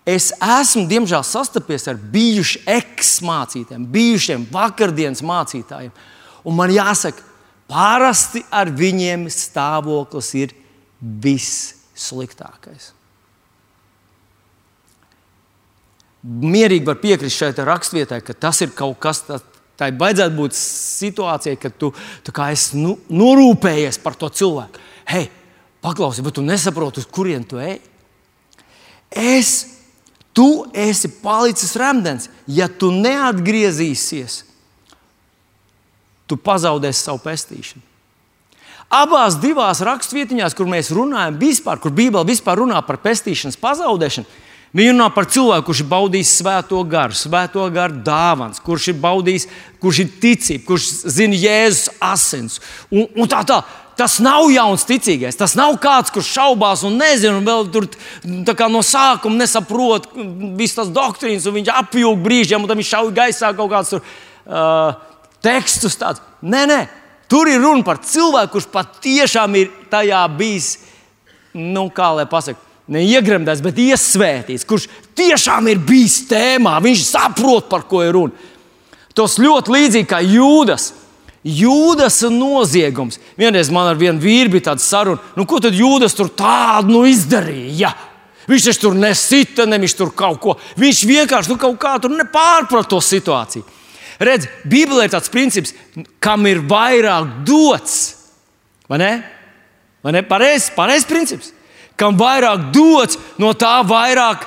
Es esmu, diemžēl, sastapies ar bijušiem eksmācītājiem, bijušiem vakardienas mācītājiem. Un man jāsaka, parasti ar viņiem stāvoklis ir vissliktākais. Mierīgi var piekrist šai raksturvietai, ka tas ir kaut kas tāds. Tā vajadzētu būt situācijai, kad tu esi nu, norūpējies par to cilvēku. Hei, paklausies, bet tu nesaproti, uz kurien tu ej. Es Tu esi palicis remdens. Ja tu neatgriezīsies, tu pazaudēsi savu pestīšanu. Abās divās raksturvietiņās, kur mēs runājam, vispār, kur Bībele vispār runā par pestīšanas pazaudēšanu, Viņa runā par cilvēku, kurš ir baudījis svēto garu, svēto garu dāvāns, kurš ir baudījis, kurš ir ticīgs, kurš zina Jēzus asins un, un tā tālāk. Tas nav jauns ticīgais. Tas nav kāds, kurš šaubās un nezina, un vēl tur no sākuma nesaprot visas tās doktrīnas, un viņš apjūg brīžiem, un tam viņš šauj gaisā kaut kāds tur, uh, tekstus. Tāds. Nē, nē, tur ir runa par cilvēku, kurš patiešām ir tajā bijis, nu, kā lai pasakā, neiegremdēts, bet iesvētīts, kurš tiešām ir bijis tēmā, viņš saprot, par ko ir runa. Tas ļoti līdzīgi kā jūdas. Jūdas noziegums. Vienreiz man ar vienu vīru bija tāda saruna, nu, ko tad jūdas tur tādu nu, izdarīja. Viņš taču tur nesita, ne viņš tur kaut ko. Viņš vienkārši nu, kaut kā tur nepārprata to situāciju. Redz, Bībelē ir tāds princips, kam ir vairāk dots. Vai ne? Vai ne? Pareizs pareiz princips. Kam vairāk dots, no tā vairāk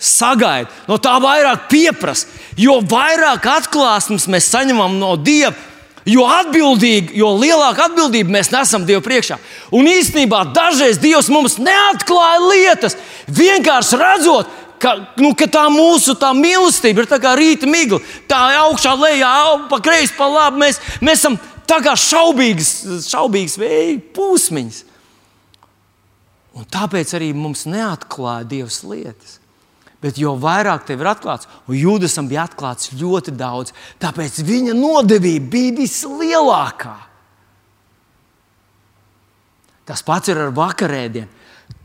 sagaida, no tā vairāk pieprasa. Jo vairāk atklāsmes mēs saņemam no Dieva, Jo jo lielāku atbildību mēs nesam Dievu priekšā. Un īstenībā dažreiz Dievs mums neatklāja lietas, vienkārši redzot, ka, nu, ka tā mūsu tā mīlestība ir kā rīta migla. Tā augšā, lejā, pa kreisi, pa labi. Mēs, mēs esam tā kā šaubīgas, šaubīgas vēja pūsmiņas. Un tāpēc arī mums neatklāja Dievs lietas. Bet jo vairāk tev ir atklāts, un Jūdasam bija atklāts ļoti daudz, tāpēc viņa nodevība bija vislielākā. Tas pats ir ar vakarēdienu.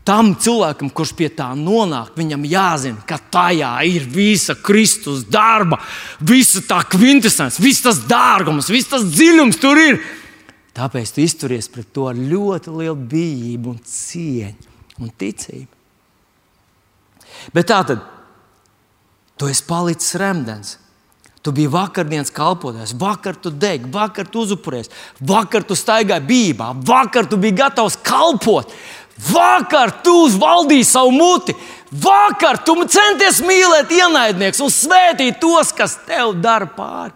Tam cilvēkam, kurš pie tā nonāk, viņam jāzina, ka tajā ir visa Kristus darba, visa tā kvintessence, viss tas dārgums, viss tas dziļums tur ir. Tāpēc tu izturies pret to ar ļoti lielu bijību, un cieņu un ticību. Bet tā tad, tu esi palicis remdens. Tu biji vakardienas kalpotājs, vakar tu degi, vakar tu uzupuries, vakar tu staigāji bībā, vakar tu biji gatavs kalpot, vakar tu uzvaldīji savu muti, vakar tu centies mīlēt ienaidniekus un svētīt tos, kas tev dara pāri.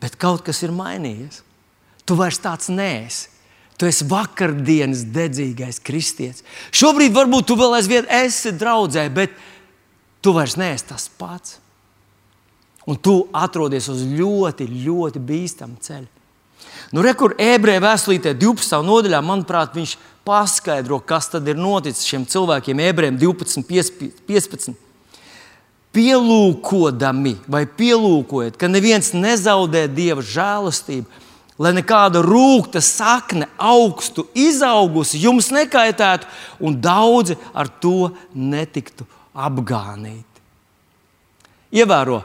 Bet kaut kas ir mainījies. Tu vairs tāds neesi. Tu esi vakardienas dedzīgais kristietis. Šobrīd varbūt tu vēl aizvien esi draudzē, bet tu vairs neesi tas pats. Un tu atrodies uz ļoti, ļoti bīstama ceļa. Nu, Rekur ebreju vēstulītē 12. nodaļā, manuprāt, viņš paskaidro, kas tad ir noticis šiem cilvēkiem, ebrejiem 12, 15. Pielūkodami vai pielūkojot, ka neviens nezaudē dieva žēlastību lai nekāda rūkta sakne augstu izaugusi jums nekaitētu, un daudzi ar to netiktu apgānīti. Ievēro,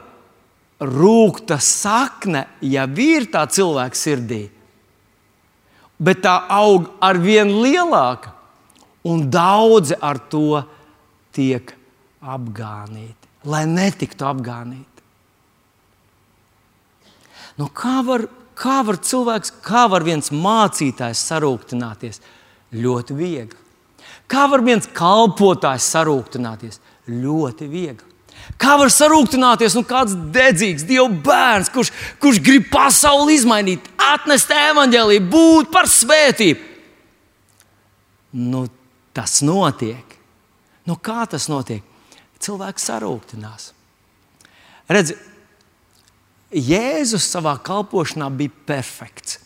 rūkta sakne jau ir tā cilvēka sirdī, bet tā aug ar vien lielāka, un daudzi ar to tiek apgānīti, lai netiktu apgānīti. Nu, kā var Kā var cilvēks, kā var viens mācītājs sarūktināties? Ļoti viegli. Kā var viens kalpotājs sarūktināties? Ļoti viegli. Kā var sarūktināties nu, kāds dedzīgs Dieva bērns, kurš, kurš grib pasauli izmainīt, atnest evaņģēlīju, būt par svētību? Nu, tas notiek. Nu, kā tas notiek? Cilvēks sarūktinās. Redziet, Jēzus savā kalpošanā bija perfekts.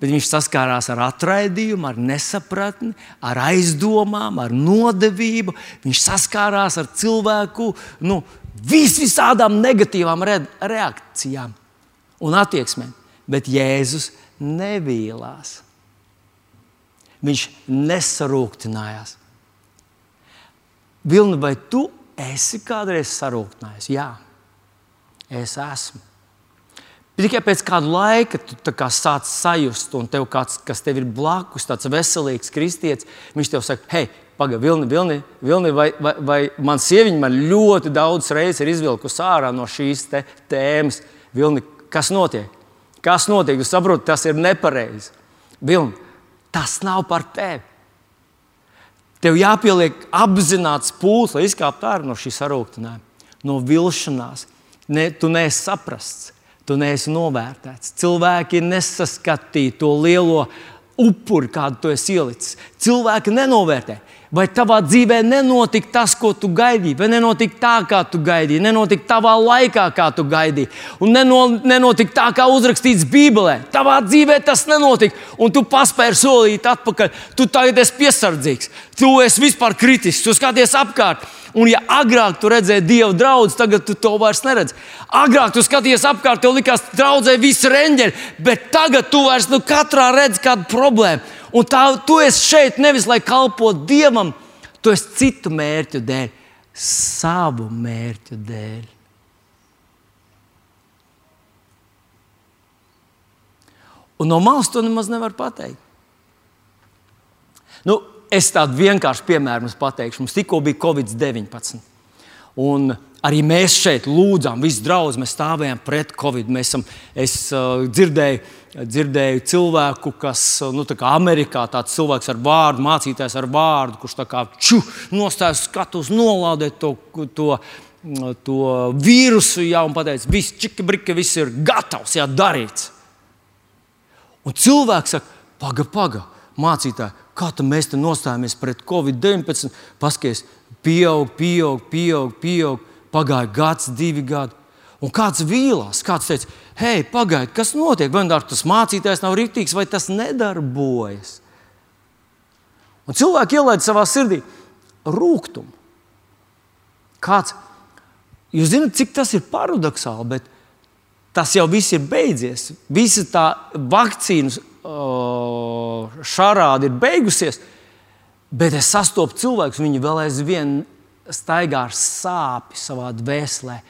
Bet viņš saskārās ar atraidījumu, ar nesapratni, ar aizdomām, ar nodevību. Viņš saskārās ar cilvēku nu, vis visādām negatīvām re reakcijām un attieksmēm. Bet Jēzus nevīlās. Viņš nesarūktinājās. Vilni, vai tu esi kādreiz sarūktinājis? Jā, es esmu. Tikai pēc kāda laika tu kā sāc sajust, un tev kāds, kas tev ir blakus, tāds veselīgs kristietis, viņš tev saka, hei, pagaidi, Vilni, Vilni, Vilni vai, vai, vai man sieviņa man ļoti daudz reizes ir izvilkusi ārā no šīs tēmas. Vilni, kas notiek? Kas notiek? Jūs saprotat, tas ir nepareizi. Vilni, tas nav par tevi. Tev jāpieliek apzināts pūles, lai izkāptu ārā no šīs sarūktinājuma, no vilšanās. Ne, tu neesi saprasts, tu neesi novērtēts. Cilvēki nesaskatīja to lielo upuri, kādu tu esi ielicis. Cilvēki nenovērtē. Vai tavā dzīvē nenotika tas, ko tu gaidīji, vai nenotika tā, kā tu gaidīji, nenotika tavā laikā, kā tu gaidīji, un neno, nenotika tā, kā uzrakstīts Bībelē. Tavā dzīvē tas nenotika, un tu paspēri solīt atpakaļ. Tu tagad esi piesardzīgs, tu esi vispār kritisks, tu skaties apkārt. Un, ja agrāk tu redzēji dievu draugu, tagad tu to vairs neredzi. Agrāk tu skaties apkārt, tev likās, ka draudzē viss ir eņģeļi, bet tagad tu vairs nu, katrā redzi kādu problēmu. Un tā, tu esi šeit nevis lai kalpotu Dievam, tu esi citu mērķu dēļ, savu mērķu dēļ. Un no malas to nemaz nevar pateikt. Nu, es tādu vienkāršu piemēru pateikšu. Mums tikko bija Covid-19. Un arī mēs šeit lūdzām, visi draugi, mēs stāvējām pret Covid. Mēs esam, es uh, dzirdēju, dzirdēju cilvēku, kas nu, tā Amerikā tāds cilvēks ar vārdu, mācītājs ar vārdu, kurš tā kā ču, nostājas skatus, nolaudē to. to To vīrusu jau un pateica, viss čika brika, viss ir gatavs, jā, darīts. Un cilvēks saka, paga, paga, mācītāji, kā mēs te nostājamies pret Covid-19? Paskaties, pieaug, pieaug, pieaug, pieaug. Pagāja gads, divi gadi. Un kāds vīlās, kāds teica, hei, pagaidi, kas notiek? Vai tas mācītājs nav rītīgs, vai tas nedarbojas? Un cilvēki ielaida savā sirdī rūkumu. Kāds, jūs zināt, cik tas ir paradoxāli, bet tas jau viss ir beidzies. Visa tā vakcīnu šarāde ir beigusies, bet es sastopu cilvēkus, viņi vēl aizvien staigā ar sāpju savā dvēselē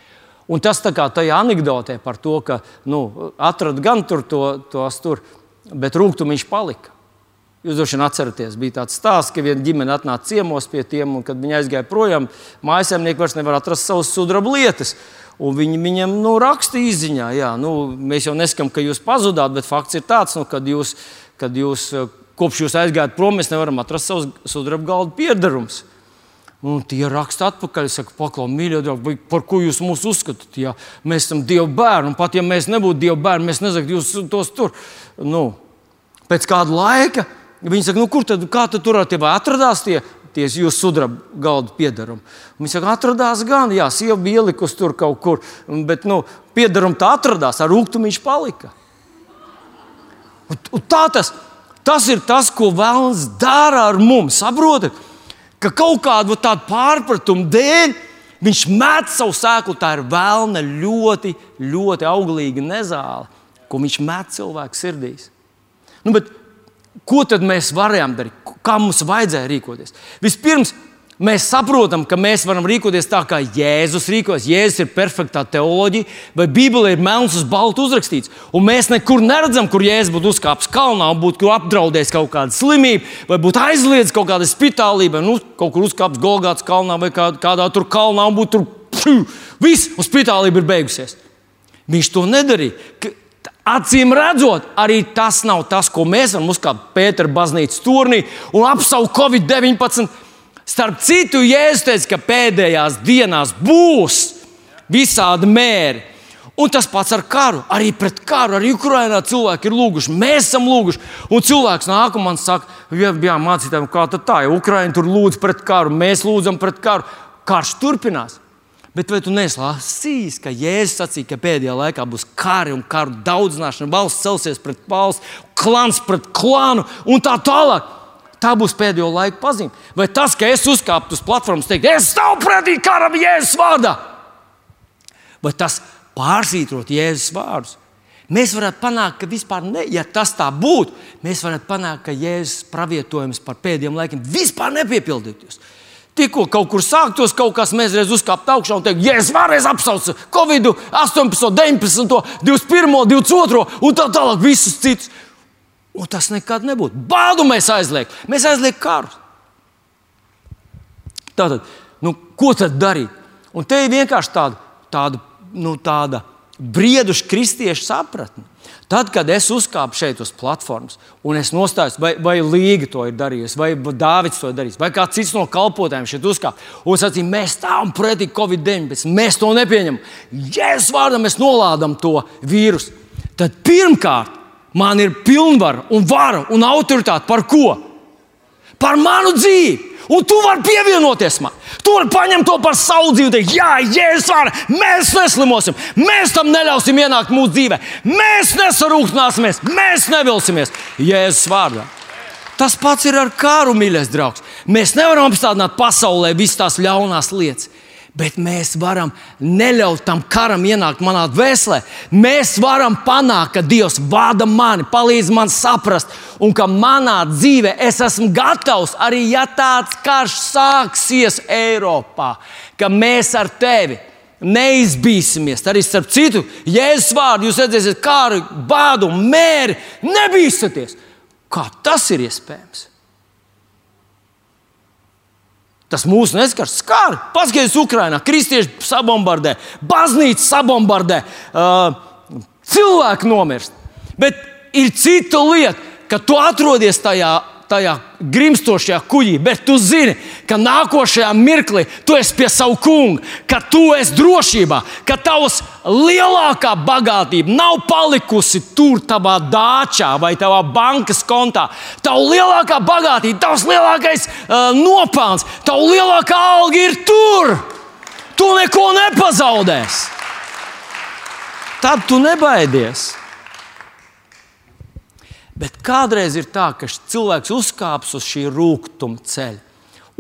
Un tas tā kā tajā anekdotē par to, ka nu, atrada gan tur to, tos tur, bet rūkstoši palika. Jūs droši vien atceraties, bija tāds stāsts, ka viena ģimene atnāca ciemos pie tiem, un kad viņi aizgāja projām, mājasēmnieki vairs nevar atrast savas sudraba lietas. Un viņi viņam nu, rakstīja izziņā, jā, nu, mēs jau neskam, ka jūs pazudāt, bet fakts ir tāds, nu, kad jūs, kad jūs kopš jūs aizgājāt prom, mēs nevaram atrast savus sudraba galdu piedarumus. Un tie raksta atpakaļ, saka, paklau, mīļie draugi, par ko jūs mūs uzskatāt? Ja mēs esam Dieva bērni, un pat ja mēs nebūtu Dieva bērni, mēs nezinātu, jūs tos tur. Nu, pēc kāda laika viņi saka, nu, kur tad, tad tur atradās tie, tie jūsu sudraba galda piedarumi? Viņi saka, atradās gan, jā, sieva bija ielikusi tur kaut kur, bet nu, piedarumi tā atradās, ar rūkumu viņš palika. Un, un tā tas, tas ir tas, ko vēlams dara ar mums, saprotat? ka kaut kādu tādu pārpratumu dēļ viņš met savu sēklu. Tā ir vēlna ļoti, ļoti auglīga nezāle, ko viņš met cilvēku sirdīs. Nu, ko tad mēs varējām darīt? Kā mums vajadzēja rīkoties? Vispirms mēs saprotam, ka mēs varam rīkoties tā, kā Jēzus rīkojas. Jēzus ir perfektā teoloģija, vai Bībelē ir melns uz baltu uzrakstīts. Un mēs nekur neredzam, kur Jēzus būtu uzkāpis kalnā, būtu apdraudējis kaut kādu slimību, vai būtu aizliedzis kaut kādu spitālību, vai nu, kaut kur uzkāpis Golgāts kalnā vai kādā tur kalnā un būtu tur viss, un spitālība ir beigusies. Viņš to nedarīja. Acīm redzot, arī tas nav tas, ko mēs varam uzkāpt Pētera baznīcas turnī un apsaukt Covid-19 Starp citu, Jēzus teica, ka pēdējās dienās būs visādi mēri. Un tas pats ar karu. Arī pret karu, arī Ukraiņā cilvēki ir lūguši. Mēs esam lūguši. Un cilvēks nāk un man saka, jā, jā mācītājiem, kā tā ir. Ukraiņa tur lūdz pret karu, mēs lūdzam pret karu. Karš turpinās. Bet vai tu neslāpīs, ka Jēzus sacīja, ka pēdējā laikā būs kari un karu daudzināšana, valsts celsies pret valsts, klans pret klānu un tā tālāk? Tā būs pēdējo laiku pazīme. Vai tas, ka es uzkāptu uz platformas, teikt, es stāvu pretī karam Jēzus vārdā, vai tas pārsvītrot Jēzus vārdus? Mēs varētu panākt, ka vispār, ne, ja tas tā būtu, mēs varētu panākt, ka Jēzus pravietojums par pēdējiem laikiem vispār nepiepildītos. Tikko kaut kur sāktos kaut kas, mēs reiz uzkāptu augšā un teiktu, es vēlreiz apsaucu Covid, 18, 19, 21, 22 un tā tālāk, visus citus. Un tas nekad nebūtu. Bādu mēs aizliekam, mēs aizliekam karu. Tātad, nu, ko tad darīt? Un te ir vienkārši tāda, tāda, nu, tāda brieduša kristiešu sapratne. Tad, kad es uzkāpu šeit uz platformas, un es nostājos, vai, vai Līga to ir darījusi, vai Dārvids to ir darījis, vai kāds cits no kalpotājiem šeit uzkāpa un sacīja, mēs stāvam pretī Covid-19, mēs to nepieņemam. Jēzus vārdā mēs nolādam to vīrusu. Tad pirmkārt, man ir pilnvara un vara un autoritāte par ko? Par manu dzīvi. Un tu vari pievienoties man. Tu vari paņemt to par savu dzīvi. Teikt, Jā, Jēzus var, mēs neslimosim, mēs tam neļausim ienākt mūsu dzīvē. Mēs nesarūktināsimies, mēs nevilsimies Jēzus vārdā. Tas pats ir ar kāru, mīļais draugs. Mēs nevaram apstādināt pasaulē visas tās ļaunās lietas bet mēs varam neļaut tam karam ienākt manā dvēselē. Mēs varam panākt, ka Dievs vada mani, palīdz man saprast, un ka manā dzīvē es esmu gatavs, arī ja tāds karš sāksies Eiropā, ka mēs ar tevi neizbīsimies. Arī starp citu, Jēzus vārdu jūs redzēsiet, kā ar bādu un mēri nebīsties. Kā tas ir iespējams? Tas mūsu neskars, skar. Paskaties, Ukraiņā kristieši sabombardē, baznīca sabombardē, uh, cilvēki nomirst. Bet ir cita lieta, ka tu atrodies tajā tajā grimstošajā kuģī, bet tu zini, ka nākošajā mirklī tu esi pie sava kunga, ka tu esi drošībā, ka tavs lielākā bagātība nav palikusi tur, tavā dāčā vai tavā bankas kontā. Tava lielākā bagātība, tavs lielākais uh, nopelns, tava lielākā alga ir tur. Tu neko nepazaudēsi. Tad tu nebaidies. Bet kādreiz ir tā, ka cilvēks uzkāps uz šī rūkuma ceļa,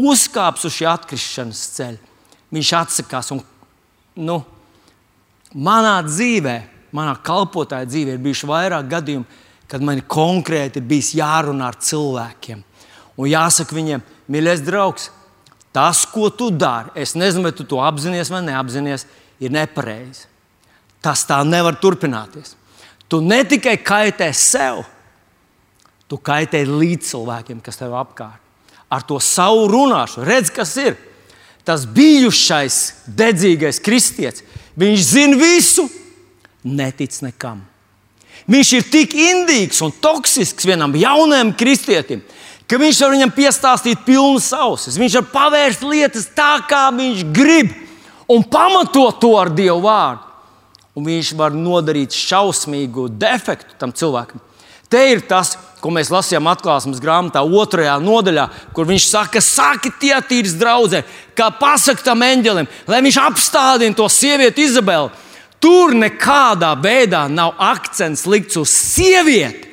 uzkāps uz šī atkrišanas ceļa. Viņš atsakās. Un, nu, manā dzīvē, manā kalpotāja dzīvē, ir bijuši vairāk gadījumu, kad man konkrēti ir bijis jārunā ar cilvēkiem. Un jāsaka viņiem, mīļais draugs, tas, ko tu dari, es nezinu, vai tu to apzinājies vai neapzinājies, ir nepareizi. Tas tā nevar turpināties. Tu ne tikai kaitē sev, tu kaitē līdz cilvēkiem, kas tev apkārt. Ar to savu runāšanu, redz, kas ir. Tas bijušais, dedzīgais kristietis, viņš zina visu, netic nekam. Viņš ir tik indīgs un toksisks vienam jaunam kristietim, ka viņš var viņam piestāstīt pilnas ausis. Viņš var pavērst lietas tā, kā viņš grib, un pamatot to ar Dievu vārdu. Un viņš var nodarīt šausmīgu defektu tam cilvēkam. Te ir tas, ko mēs lasījām atklāsmes grāmatā, otrajā nodaļā, kur viņš saka, saki, tie tīrs draudzē, kā pasakot tam eņģelim, lai viņš apstādina to sievieti Izabeli. Tur nekādā veidā nav akcents likts uz sievieti.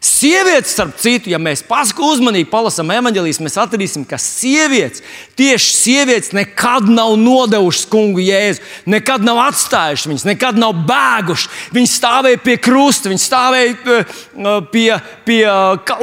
Sievietes, starp citu, ja mēs uzmanīgi palasām evanģēlīs, mēs atradīsim, ka sievietes, tieši sievietes nekad nav nodevušas kungu jēzu, nekad nav atstājušas viņas, nekad nav bēgušas. Viņas stāvēja pie krusta, viņas stāvēja eh, pie, pie, pie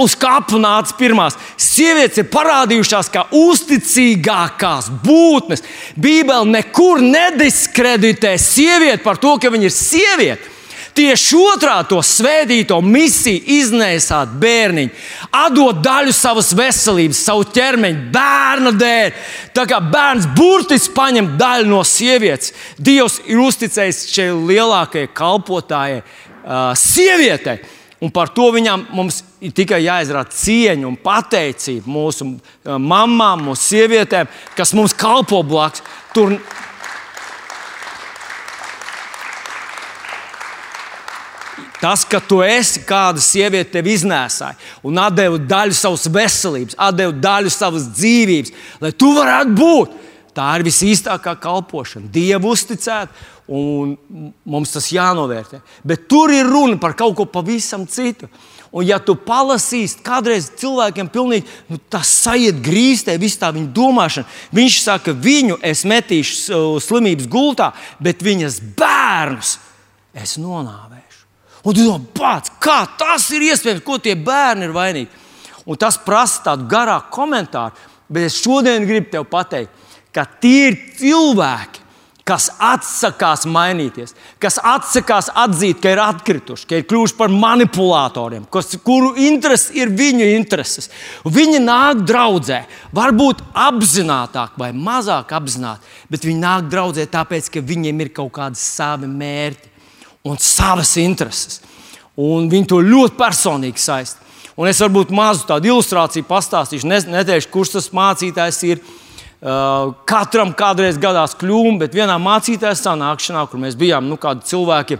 uz kapu nāca pirmās. Sievietes ir parādījušās kā uzticīgākās būtnes. Bībele nekur nediskreditē sievieti par to, ka viņa ir sieviete. Tieši otrā to svētīto misiju iznēsāt bērniņu, atdot daļu savas veselības, savu ķermeņa, bērna dēļ. Tā kā bērns burtiski paņem daļu no sievietes, Dievs ir uzticējis šai lielākajai kalpotājai, uh, sievietei. Un par to viņam mums ir tikai jāizrāda cieņa un pateicība mūsu mamām, mūsu sievietēm, kas mums kalpo blakus. Tur Tas, ka tu esi kāda sieviete, tevi iznēsāja un deva daļu savas veselības, deva daļu savas dzīvības, lai tu varētu būt. Tā ir visīstākā kalpošana, Dievu uzticēt, un mums tas jānovērtē. Bet tur ir runa par kaut ko pavisam citu. Un, ja tu palasīsi, kādreiz cilvēkiem pilnīgi, nu, tas sajiet grīstē, viss tā viņa domāšana. Viņš saka, viņu es metīšu slimības gultā, bet viņas bērnus es nonāvēšu. Un tu domā, pats, kā tas ir iespējams, ko tie bērni ir vainīgi. Un tas prasa tādu garāku komentāru. Bet es šodien gribu tev pateikt, ka tie ir cilvēki, kas atsakās mainīties, kas atsakās atzīt, ka ir atkrituši, ka ir kļuvuši par manipulatoriem, kas, kuru intereses ir viņu intereses. Viņi nāk draudzē, varbūt apzināti vai mazāk apzināti, bet viņi nāk draudzē tāpēc, ka viņiem ir kaut kādi savi mērķi un savas intereses. Un viņi to ļoti personīgi saista. Un es varbūt mazu tādu ilustrāciju pastāstīšu, neteikšu, kurš tas mācītājs ir. Uh, katram kādreiz gadās kļūme, bet vienā mācītājas sanākšanā, kur mēs bijām, nu, kādi cilvēki,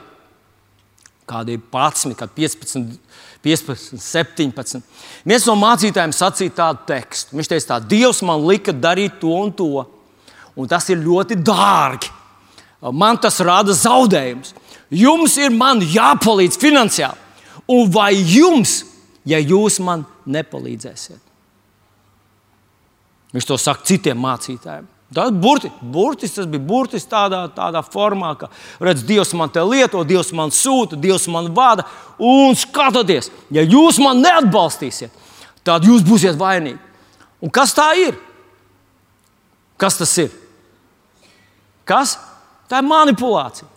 kādi 11, 15, 15, 17. Viens no mācītājiem sacīja tādu tekstu. Viņš teica, tā, Dievs man lika darīt to un to, un tas ir ļoti dārgi. Man tas rada zaudējumus. Jums ir man jāpalīdz finansiāli. Un vai jums, ja jūs man nepalīdzēsiet? Viņš to saka citiem mācītājiem. Tas, burti, burtis, tas bija burtiski tādā, tādā formā, ka redz, Dievs man te lieto, Dievs man sūta, Dievs man vada. Un skatieties, ja jūs man neatbalstīsiet, tad jūs būsiet vainīgi. Un kas tā ir? Kas tas ir? Kas? Tā ir manipulācija.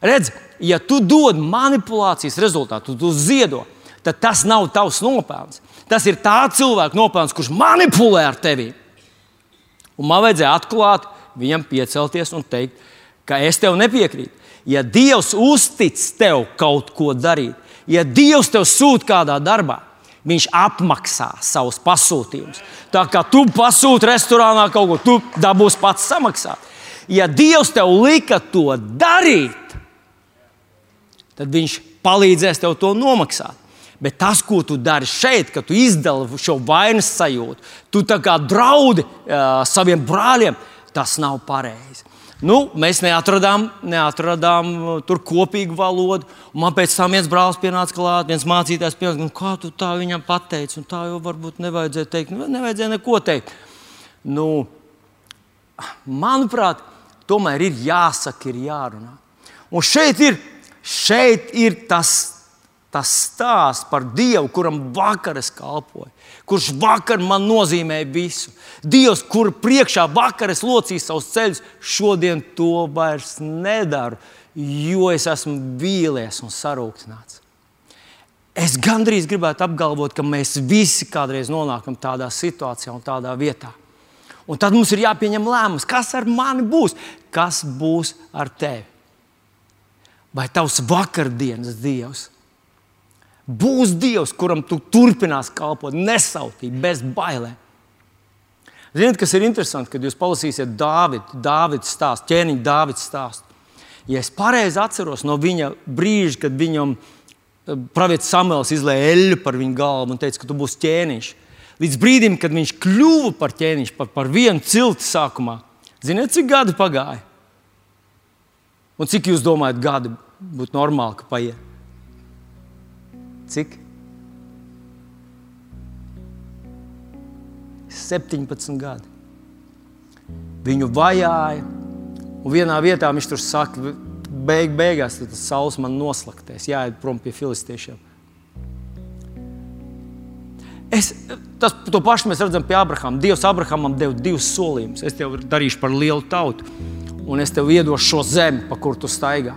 Redz, ja tu dod manipulācijas rezultātu, tu ziedo, tad tas nav tavs nopelns. Tas ir tā cilvēka nopelns, kurš manipulē ar tevi. Un man vajadzēja atklāt, viņam piecelties un teikt, ka es tev nepiekrītu. Ja Dievs uztic tev kaut ko darīt, ja Dievs tev sūta kādā darbā, Viņš apmaksā savus pasūtījumus. Tā kā tu pasūti restorānā kaut ko, tu dabūsi pats samaksāt. Ja Dievs tev lika to darīt, tad Viņš palīdzēs tev to nomaksāt. Bet tas, ko tu dari šeit, kad tu izdali šo vainas sajūtu, tu tā kā draudi uh, saviem brāļiem, tas nav pareizi. Nu, mēs neatradām, neatradām tur kopīgu valodu. Man pēc tam viens brālis pienāca klāt, viens mācītājs pienāca, nu, kā tu tā viņam pateici, tā jau varbūt nevajadzēja teikt. Nu, nevajadzēja neko teikt. Nu, manuprāt, tomēr ir jāsaka, ir jārunā. Un šeit ir, šeit ir tas tas stāsts par Dievu, kuram vakar es kalpoju, kurš vakar man nozīmē visu. Dievs, kur priekšā vakar es locīju savus ceļus, šodien to vairs nedaru, jo es esmu vīlies un sarūktināts. Es gandrīz gribētu apgalvot, ka mēs visi kādreiz nonākam tādā situācijā un tādā vietā. Un tad mums ir jāpieņem lēmums, kas ar mani būs, kas būs ar tevi. Vai tavs vakardienas dievs? Būs Dievs, kuram tu turpinās kalpot, nesautīgi, bez bailēm. Ziniet, kas ir interesanti, kad jūs palasīsiet Dāvidu, Dāvidas stāstu, ķēniņa Dāvidas stāstu. Ja es pareizi atceros no viņa brīža, kad viņam eh, pravietis Samuēls izlēja eļļu par viņa galvu un teica, ka tu būsi ķēniņš. Līdz brīdim, kad viņš kļuva par ķēniņš, par, par vienu cilti sākumā, ziniet, cik gadi pagāja? Un cik jūs domājat, gadi būtu normāli, ka paiet? Cik? 17 gadi. Viņu vajāja, un vienā vietā viņš tur saka, beig, beigās tas saules man noslaktēs, jāiet prom pie filistiešiem. Es, tas, to pašu mēs redzam pie Abrahama. Dievs Abrahamam deva divus solījumus. Es tev darīšu par lielu tautu, un es tev iedošu šo zemi, pa kuru tu staigā.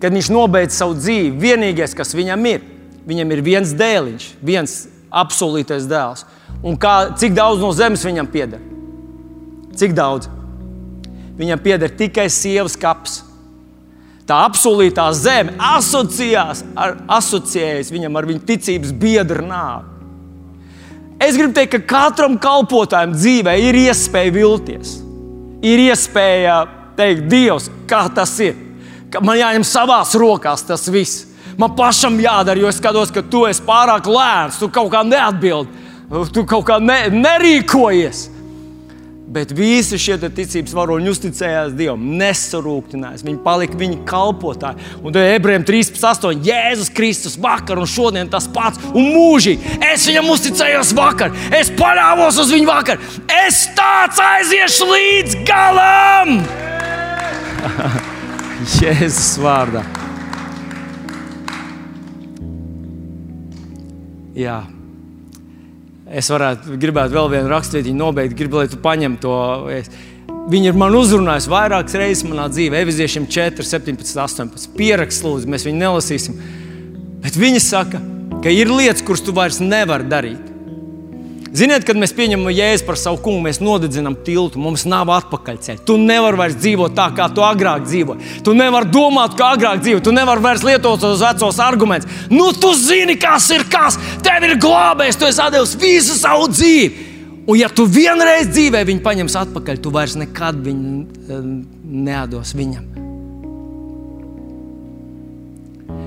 Kad viņš nobeidz savu dzīvi, vienīgais, kas viņam ir, viņam ir viens dēliņš, viens apsolītais dēls. Un kā, cik daudz no zemes viņam pieder? Cik daudz? Viņam pieder tikai sievas kaps. Tā apsolītā zeme asociējās ar, asociējas viņam ar viņa ticības biedru nāvi. Es gribu teikt, ka katram kalpotājam dzīvē ir iespēja vilties. Ir iespēja teikt, Dievs, kā tas ir. Ka man jāņem savās rokās tas viss man pašam jādara, jo es skatos, ka tu esi pārāk lēns, tu kaut kā neatbildi, tu kaut kā ne, nerīkojies. Bet visi šie ticības varoņi uzticējās Dievam, nesarūktinājās. Viņi palika viņa kalpotāji. Un tad ebrejiem 13, Jēzus Kristus vakar un šodien tas pats un mūžīgi. Es viņam uzticējos vakar, es paļāvos uz viņu vakar. Es tāds aiziešu līdz galam! Jēzus vārdā. Jā. Es varētu, gribētu vēl vienu rakstīti nobeigt, gribu, lai tu paņem to. Viņa ir man uzrunājusi vairākas reizes manā dzīvē, Eviziešiem 4, 17, 18. Pierakst, lūdzu, mēs viņu nelasīsim. Bet viņa saka, ka ir lietas, kuras tu vairs nevari darīt. Ziniet, kad mēs pieņemam jēzu par savu kungu, mēs nodedzinām tiltu, mums nav atpakaļceļa. Tu nevari vairs dzīvot tā, kā tu agrāk dzīvoji. Tu nevari domāt, kā agrāk dzīvoji. Tu nevari vairs lietot tos vecos argumentus. Nu, tu zini, kas ir kas. Tev ir glābējs, tu esi devis visu savu dzīvi. Un, ja tu vienreiz dzīvē viņu paņemsi atpakaļ, tu vairs nekad viņu eh, nedos viņam.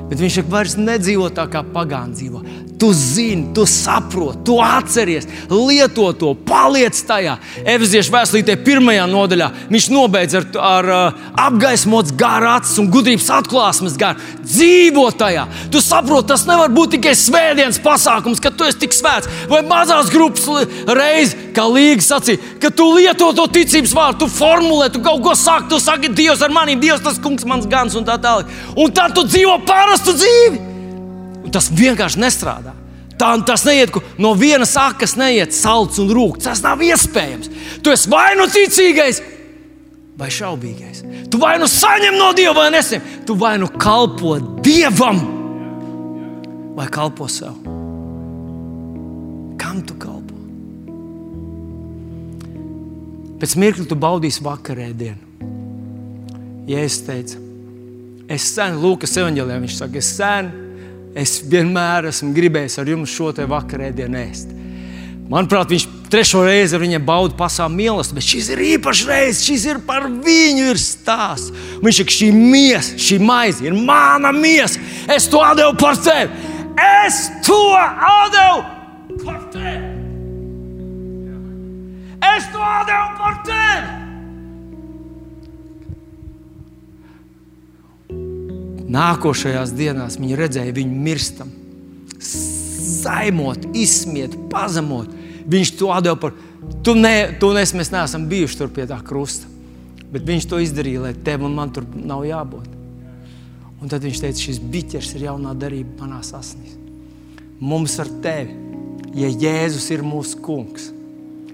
Bet viņš vairs nedzīvo tā, kā pagāni dzīvo. Tu zini, tu saproti, tu atceries, lieto to, paliec tajā. Efeziešu vēstulītē, pirmajā nodaļā, viņš nobeidz ar, ar uh, apgaismots gārā acis un gudrības atklāsmes gāru. Dzīvo tajā. Tu saproti, tas nevar būt tikai svētdienas pasākums, kad tu esi tik svēts, vai mazās grupas reizes, kā Līga sacīja, ka tu lieto to ticības vārdu, tu formulē, tu kaut ko saki, tu saki, Dievs ar maniem, Dievs tas kungs, mans gans un tā tālāk. Un tad tu dzīvo parastu dzīvi. Un tas vienkārši nestrādā. Tā, tas neiet no vienas akas, neiet salds un rūkts. Tas nav iespējams. Tu esi vai nu ticīgais, vai šaubīgais. Tu vai nu saņem no Dieva, vai nesim. Tu vai nu kalpo Dievam, vai kalpo sev. Kam tu kalpo? Pēc mirkļa tu baudīsi vakarēdienu. Ja es teicu, Es sen, Lūkas evanģēlijā viņš saka, es sen, es vienmēr esmu gribējis ar jums šo te vakarēdienu ēst. Manuprāt, viņš trešo reizi ar viņiem bauda pasaules mīlestību, bet šis ir īpašs reizes, šis ir par viņu ir stāsts. Viņš saka, šī miesa, šī maize ir mana miesa. Es to devu par tevi. Es to devu par tevi. Es to devu par tevi. Nākošajās dienās viņi redzēja viņu mirstam, zaimot, izsmiet, pazemot. Viņš to atdeva par tu, ne, tu nes, mēs neesam bijuši tur pie tā krusta. Bet viņš to izdarīja, lai tev un man tur nav jābūt. Un tad viņš teica, šis biķers ir jaunā darība manā asnīs. Mums ar tevi, ja Jēzus ir mūsu kungs,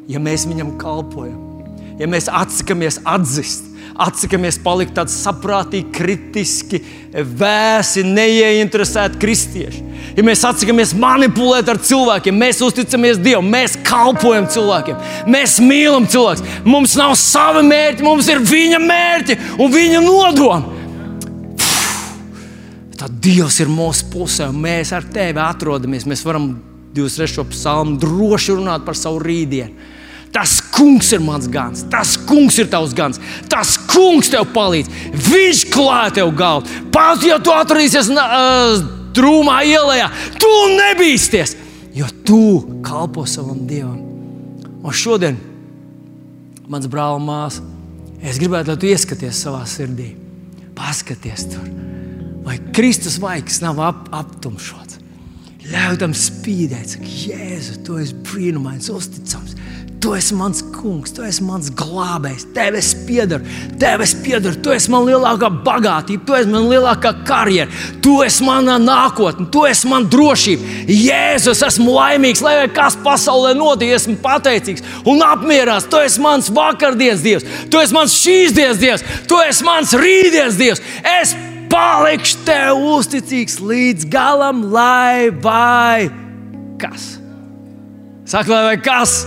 ja mēs viņam kalpojam, ja mēs atsakāmies atzīt, atsakāmies palikt tādi saprātīgi, kritiski, vēsi, neieinteresēti kristieši. Ja mēs atsakāmies manipulēt ar cilvēkiem, mēs uzticamies Dievam, mēs kalpojam cilvēkiem, mēs mīlam cilvēkus. Mums nav sava mērķa, mums ir viņa mērķi un viņa nodomi. Tad Dievs ir mūsu pusē, un mēs ar tevi atrodamies. Mēs varam 23. psalmu droši runāt par savu rītdienu. Tas kungs ir mans gans, tas kungs ir tavs gans, tas kungs tev palīdz. Viņš klāja tev galvu. Pat ja tu atradīsies uh, drūmā ielā, tu nebīsties, jo tu kalpo savam dievam. Un šodien, mans brāl, māsa, es gribētu, lai tu ieskaties savā sirdī. Paskaties tur, vai Kristus vaigs nav ap, aptumšots. Ļauj tam spīdēt, saka, Jēzu, tu esi brīnumains, uzticams. Tu esi mans kungs, tu esi mans glābējs, tev es piedaru, tev es piedaru, tu esi man lielākā bagātība, tu esi man lielākā karjera, tu esi mana nākotne, tu esi man drošība. Jēzus, esmu laimīgs, lai kas pasaulē notiek, esmu pateicīgs un apmierināts. Tu esi mans vakardienas dievs, tu esi mans šīs dienas dievs, tu esi mans rītdienas dievs. Es palikšu tev uzticīgs līdz galam, lai vai kas? Saka, lai vai kas?